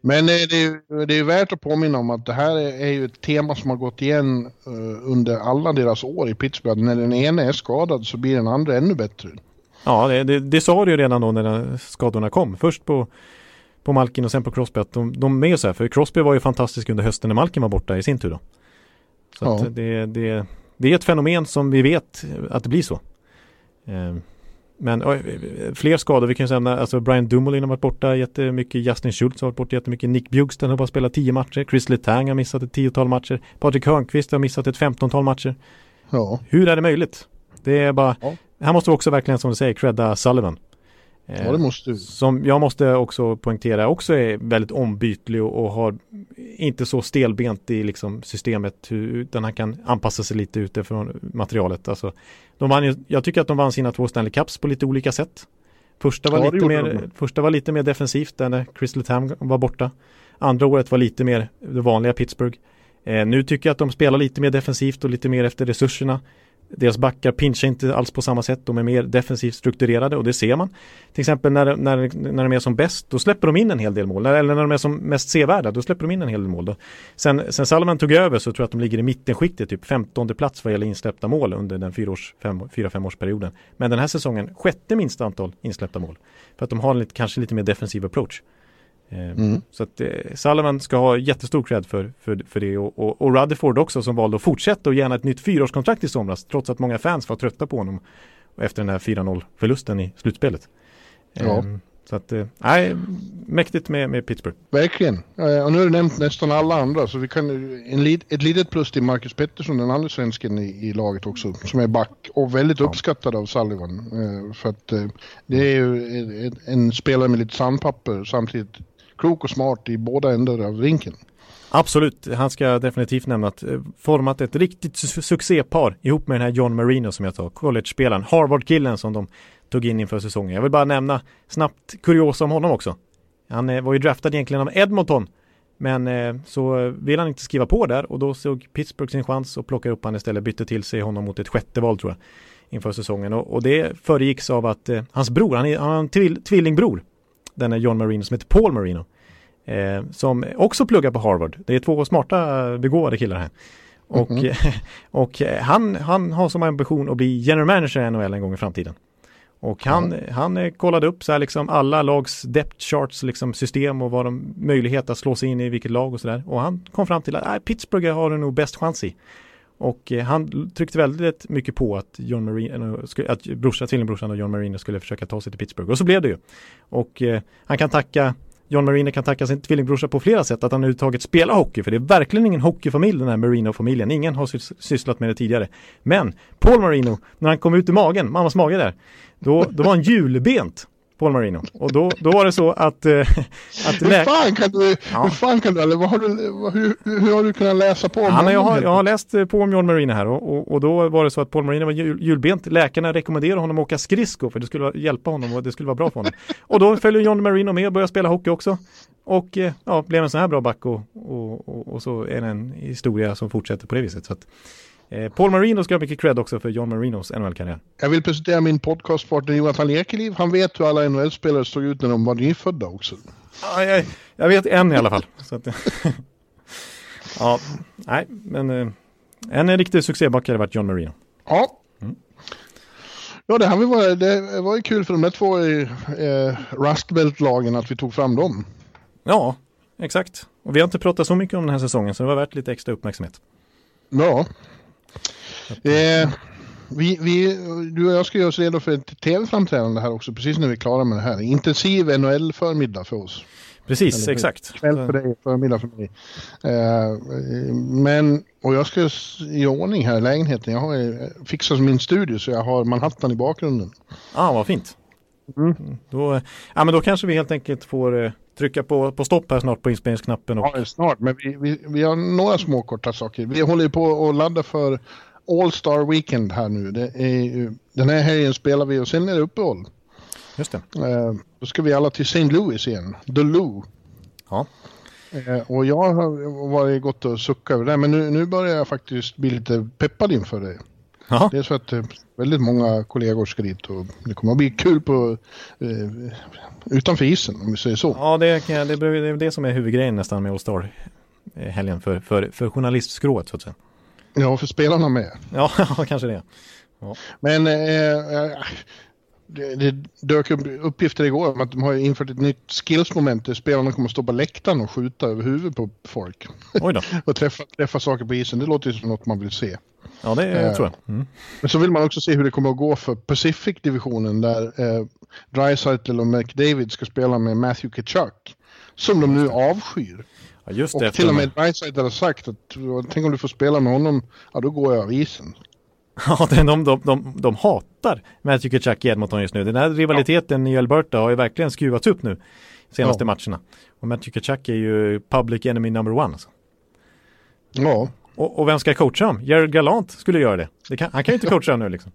Men eh, det är, det är värt att påminna om att det här är, ju ett tema som har gått igen eh, under alla deras år i Pittsburgh. När den ena är skadad så blir den andra ännu bättre.
Ja, det, det, det sa du ju redan då när skadorna kom. Först på, på Malkin och sen på Crosby. Att de, de är ju så här, för Crosby var ju fantastisk under hösten när Malkin var borta i sin tur då. Så
Ja.
det, det, det är ett fenomen som vi vet att det blir så. Eh, Men fler skador, vi kan ju säga alltså Brian Dumoulin har varit borta jättemycket, Justin Schultz har varit borta jättemycket, Nick Bjugsten har bara spelat 10 matcher, Chris Letang har missat ett tiotal matcher, Patrik Hörnqvist har missat ett femtontal matcher.
Ja,
Hur är det möjligt? Det är bara,
Ja.
här måste vi också verkligen som du säger credda Sullivan. Eh,
ja det måste du.
Som jag måste också poängtera också är väldigt ombytlig och, och har inte så stelbent i liksom systemet hur, utan han kan anpassa sig lite utifrån materialet. Alltså, de vann jag tycker att de vann sina två Stanley Cups på lite olika sätt. Första var,
Ja,
lite mer,
de.
första var lite mer defensivt när Chris Letang var borta. Andra året var lite mer det vanliga Pittsburgh. Eh, nu tycker jag att de spelar lite mer defensivt och lite mer efter resurserna. Deras backar pinchar inte alls på samma sätt. De är mer defensivt strukturerade och det ser man. Till exempel när, när, när de är som bäst, då släpper de in en hel del mål. Eller när de är som mest sevärda, då släpper de in en hel del mål. Då. Sen, sen Salman tog över så tror jag att de ligger i mittenskiktet, typ 15 plats vad gäller insläppta mål under den 4-5 årsperioden. Men den här säsongen, sjätte minsta antal insläppta mål. För att de har en lite, kanske lite mer defensiv approach. Eh,
Mm.
Så att eh, Sullivan ska ha jättestor cred för, för, för det och, och, och Rutherford också som valde att fortsätta och gärna ett nytt fyraårskontrakt i somras trots att många fans var trötta på honom efter den här 4-0 förlusten i slutspelet.
Ja.
Eh, Så att, eh, nej, mäktigt med, med Pittsburgh.
Verkligen. Eh, Och nu har du nämnt nästan alla andra så vi kan en lit, ett litet plus till Marcus Pettersson, den andra svensken i, i laget också, som är back och väldigt uppskattad av Sullivan. För att det är ju en spelare med lite sandpapper samtidigt klok och smart i båda ändar av rinken.
Absolut, han ska definitivt nämna att eh, format ett riktigt su- succépar ihop med den här John Marino som jag sa, college-spelaren, Harvard-killen som de tog in inför säsongen. Jag vill bara nämna snabbt kuriosa om honom också. Han eh, var ju draftad egentligen av Edmonton, men eh, så eh, vill han inte skriva på där och då såg Pittsburgh sin chans och plockade upp han istället, bytte till sig honom mot ett sjätte val tror jag inför säsongen och, och det föregicks av att eh, hans bror, han, är, han har en tvill, tvillingbror, den är John Marino som heter Paul Marino eh, som också pluggar på Harvard. Det är två smarta eh, begåvade killar här. Och,
Mhm.
och eh, han, han har som ambition att bli general manager i NHL en gång i framtiden. Och han, han eh, kollade upp så här liksom alla lags depth charts liksom system och vad de möjlighet att slå sig in i vilket lag och sådär. Och han kom fram till att äh, Pittsburgh har det nog bäst chans i. Och eh, han tryckte väldigt mycket på att John Marino, eh, att brorsa, tvillingbrorsan och John Marino skulle försöka ta sig till Pittsburgh. Och så blev det ju. Och eh, han kan tacka John Marino kan tacka sin tvillingbrorsa på flera sätt att han överhuvudtaget spelar hockey. För det är verkligen ingen hockeyfamilj den här Marino-familjen. Ingen har sysslat med det tidigare. Men Paul Marino, när han kom ut ur magen, mammas mage där, då, då var han julbent. Paul Marino. Och då, då var det så att... Eh,
att hur, fan kan du, ja. hur fan kan du, eller vad har du, hur, hur har du kunnat läsa på
ja, jag, har, jag har läst eh, på om John Marino här och, och, och, då var det så att Paul Marino var jul, julbent. Läkarna rekommenderade honom att åka skridsko för det skulle hjälpa honom och det skulle vara bra för honom. och då följer John Marino med och börjar spela hockey också. Och eh, ja, blev en sån här bra back och, och, och, och så är det en historia som fortsätter på det viset. Så att, Eh, Paul Marino ska ha mycket cred också för John Marinos NHL-karriär.
Jag vill presentera min podcastpartner Jonathan Ekeliv. Han vet hur alla NHL-spelare såg ut när de var nyfödda också.
Ja, jag, jag vet en i alla fall. Att, ja, nej, men eh, en riktig succéback har varit John Marino.
Ja. Mm. Ja, det, här var, det var ju kul för de där två eh, Rustbelt-lagen att vi tog fram dem.
Ja, exakt. Och vi har inte pratat så mycket om den här säsongen så det var värt lite extra uppmärksamhet.
Ja, Eh, vi, vi, du och jag ska göra oss redo för ett tv-framträdande här också, precis när vi är klara med det här. Intensiv NHL-förmiddag för oss.
Precis, Eller, exakt.
Kväll för dig, förmiddag för mig. Eh, men, och jag ska i ordning här i lägenheten. Jag har eh, fixat min studio så jag har Manhattan i bakgrunden.
Ja, ah, vad fint. Mm. Då, ja, men då kanske vi helt enkelt får eh, trycka på, på stopp här snart på inspelningsknappen. Och...
Ja, snart, men vi, vi, vi har några små korta saker. Vi håller ju på att ladda för All Star Weekend här nu. Det är, den här helgen spelar vi och sen är det uppehåll.
Just det.
Uh, då ska vi alla till St. Louis igen, The Lou.
Ja.
Uh, och jag har varit gott och suckat över det, men nu, nu börjar jag faktiskt bli lite peppad inför det. Ja. Det är så att uh, väldigt många kollegor ska dit och det kommer att bli kul på, utanför isen om vi säger så.
Ja, det det, det, är det som är huvudgrejen nästan med All Star helgen för, för, för journalistskrået så att säga.
Ja, för spelarna med.
Ja, kanske det. Ja.
Men eh, eh, det, det dök upp uppgifter igår om att de har infört ett nytt skillsmoment där spelarna kommer att stå på läktaren och skjuta över huvudet på folk.
Oj då.
och träffa, träffa saker på isen. Det låter ju som något man vill se.
Ja, det eh, tror jag. Mm.
Men så vill man också se hur det kommer att gå för Pacific-divisionen där eh, Dreisaitl och McDavid ska spela med Matthew Kachuk. Som de nu avskyr.
Ja, just
och till och med Dreisaitl har sagt att tänk om du får spela med honom, ja då går jag av isen.
Ja, de, de, de, de hatar Kachuk i Edmonton just nu. Den här rivaliteten ja. i Alberta har ju verkligen skruvats upp nu senaste ja. matcherna. Och Matthew Kachuk är ju public enemy number one. Alltså.
Ja.
Och, och, vem ska coacha dem? Jared Galant skulle göra det. det kan, han kan ju inte coacha nu liksom.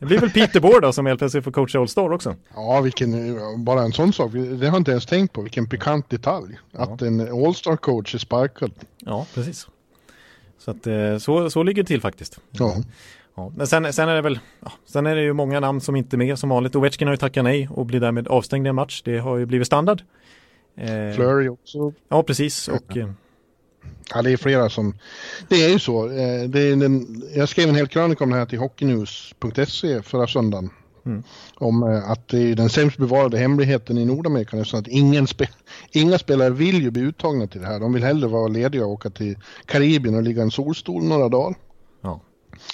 Det blir väl Peter Board då som helt plötsligt får coacha All Star också.
Ja, vilken, bara en sån sak. Det har jag inte ens tänkt på. Vilken pikant detalj. Ja. Att en All Star coach är sparkad.
Ja, precis. Så att eh, så, så ligger det till faktiskt.
Ja.
Ja, men sen, sen är det väl, ja, sen är det ju många namn som inte är med som vanligt. Ovechkin har ju tackat nej och blir därmed avstängd i en match. Det har ju blivit standard.
Eh, Flurry också.
Ja, precis. Och,
eh, Ja, det är flera som... Det är ju så. Eh, det är den, jag skrev en hel krönika om det här till hockeynews.se förra söndagen. Mm. Om eh, att det är den sämst bevarade hemligheten i Nordamerika nästan att ingen spe, inga spelare vill ju bli uttagna till det här. De vill hellre vara lediga och åka till Karibien och ligga i en solstol några dagar.
Ja.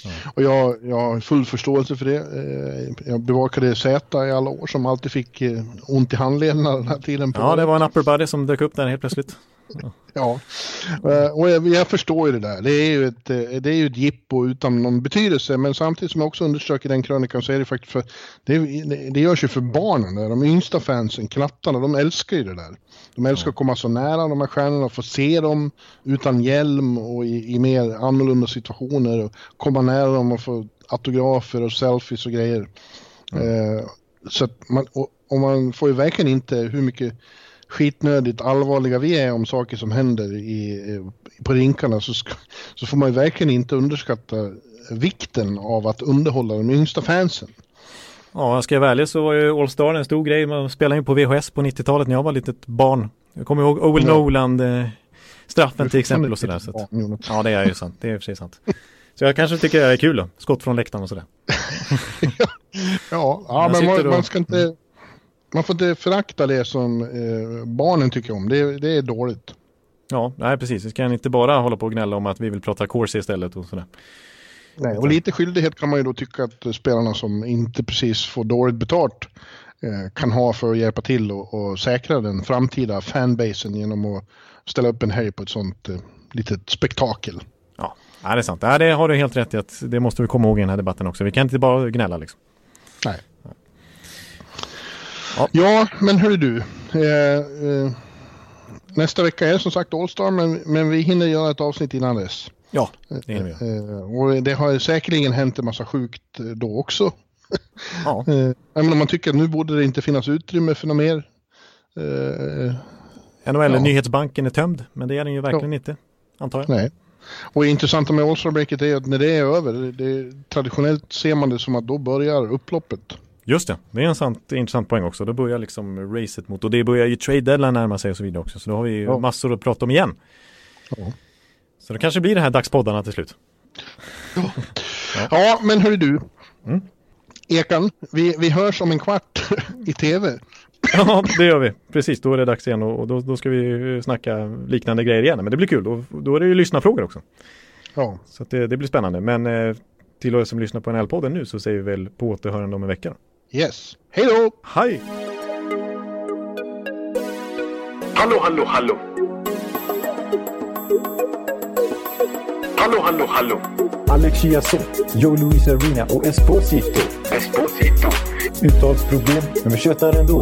Ja. Och jag, jag har full förståelse för det. Eh, jag bevakade Z i alla år som alltid fick ont i handlederna den här tiden.
På ja, det var en upper body som dök upp där helt plötsligt.
Ja, eh, och jag, jag, förstår ju det där. Det är ju ett, eh, det är ju ett jippo utan någon betydelse. Men samtidigt som jag också underströk i den krönikan så är det faktiskt för, det, det görs ju för barnen. De yngsta fansen, knattarna, de älskar ju det där. De älskar att komma så nära de här stjärnorna, få se dem utan hjälm och i, i mer annorlunda situationer. Och komma nära dem och få autografer och selfies och grejer. Mm. Eh, så att man, och, och man får ju verkligen inte hur mycket skitnödigt allvarliga vi är om saker som händer i, på rinkarna så, ska, så får man ju verkligen inte underskatta vikten av att underhålla de yngsta fansen.
Ja, jag ska vara ärlig så var ju All Star en stor grej. Man spelade in på VHS på 90-talet när jag var litet barn. Jag kommer ihåg Owen. Noland, eh, straffen till exempel och sådär. Så ja, det är ju sant. Det är sig sant. Så jag kanske tycker det är kul då. Skott från läktaren och sådär.
ja, ja men man, man, ska inte man får inte förakta det som eh, barnen tycker om. Det, det är dåligt.
Ja, nej precis. Vi kan inte bara hålla på och gnälla om att vi vill prata Corsi istället och sådär.
Nej, och lite skyldighet kan man ju då tycka att spelarna som inte precis får dåligt betalt eh, kan ha för att hjälpa till och, och säkra den framtida fanbasen genom att ställa upp en helg på ett sånt eh, litet spektakel.
Ja, det är sant. Ja, det har du helt rätt i att det måste vi komma ihåg i den här debatten också. Vi kan inte bara gnälla liksom.
Nej.
Ja.
Ja, men hörru du. Eh, eh, nästa vecka är som sagt All-Star, men, men vi hinner göra ett avsnitt innan dess.
Ja, det hinner vi.
Eh, och det har säkerligen hänt en massa sjukt eh, då också.
Ja.
Eh, jag menar, man tycker att nu borde det inte finnas utrymme för något mer. Eh,
NHL
Ja.
nyhetsbanken är tömd, men det är den ju verkligen inte, antar jag.
nej. Och det intressanta med All-Star-breaket är att när det är över, det, traditionellt ser man det som att då börjar upploppet.
Just det, det är en sant, intressant poäng också. Då börjar liksom racet mot, och det börjar ju trade deadline närma sig och så vidare också. Så då har vi ju
Ja.
massor att prata om igen.
Ja.
Så det kanske blir det här dagspoddarna till slut.
Ja, men hörru du.
Mm.
Ekan, vi, vi hörs om en kvart i tv.
Ja, det gör vi. Precis, då är det dags igen och och då, då ska vi snacka liknande grejer igen. Men det blir kul, då, då är det ju lyssnarfrågor också.
Ja,
Så att det, det blir spännande. Men eh, till er som lyssnar på NHL-podden nu så säger vi väl på återhörande om en vecka.
Yes. Hej då!
Hej!
Hallå, hallå, hallå. Hallå, hallå, hallå.
Alex Chiazot, Joe Luis Arena och Esposito.
Esposito.
Uttalsproblem, men vi tjötar ändå.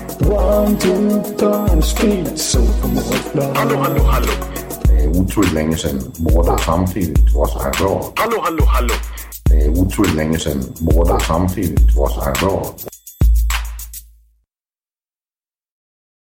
One, two, punch, speed, so
Hallå, hallå, hallå.
Det är otroligt länge sedan båda samtidigt var så här bra.
Hallå, hallå, hallå.
Det är otroligt länge sedan båda samtidigt var så här bra.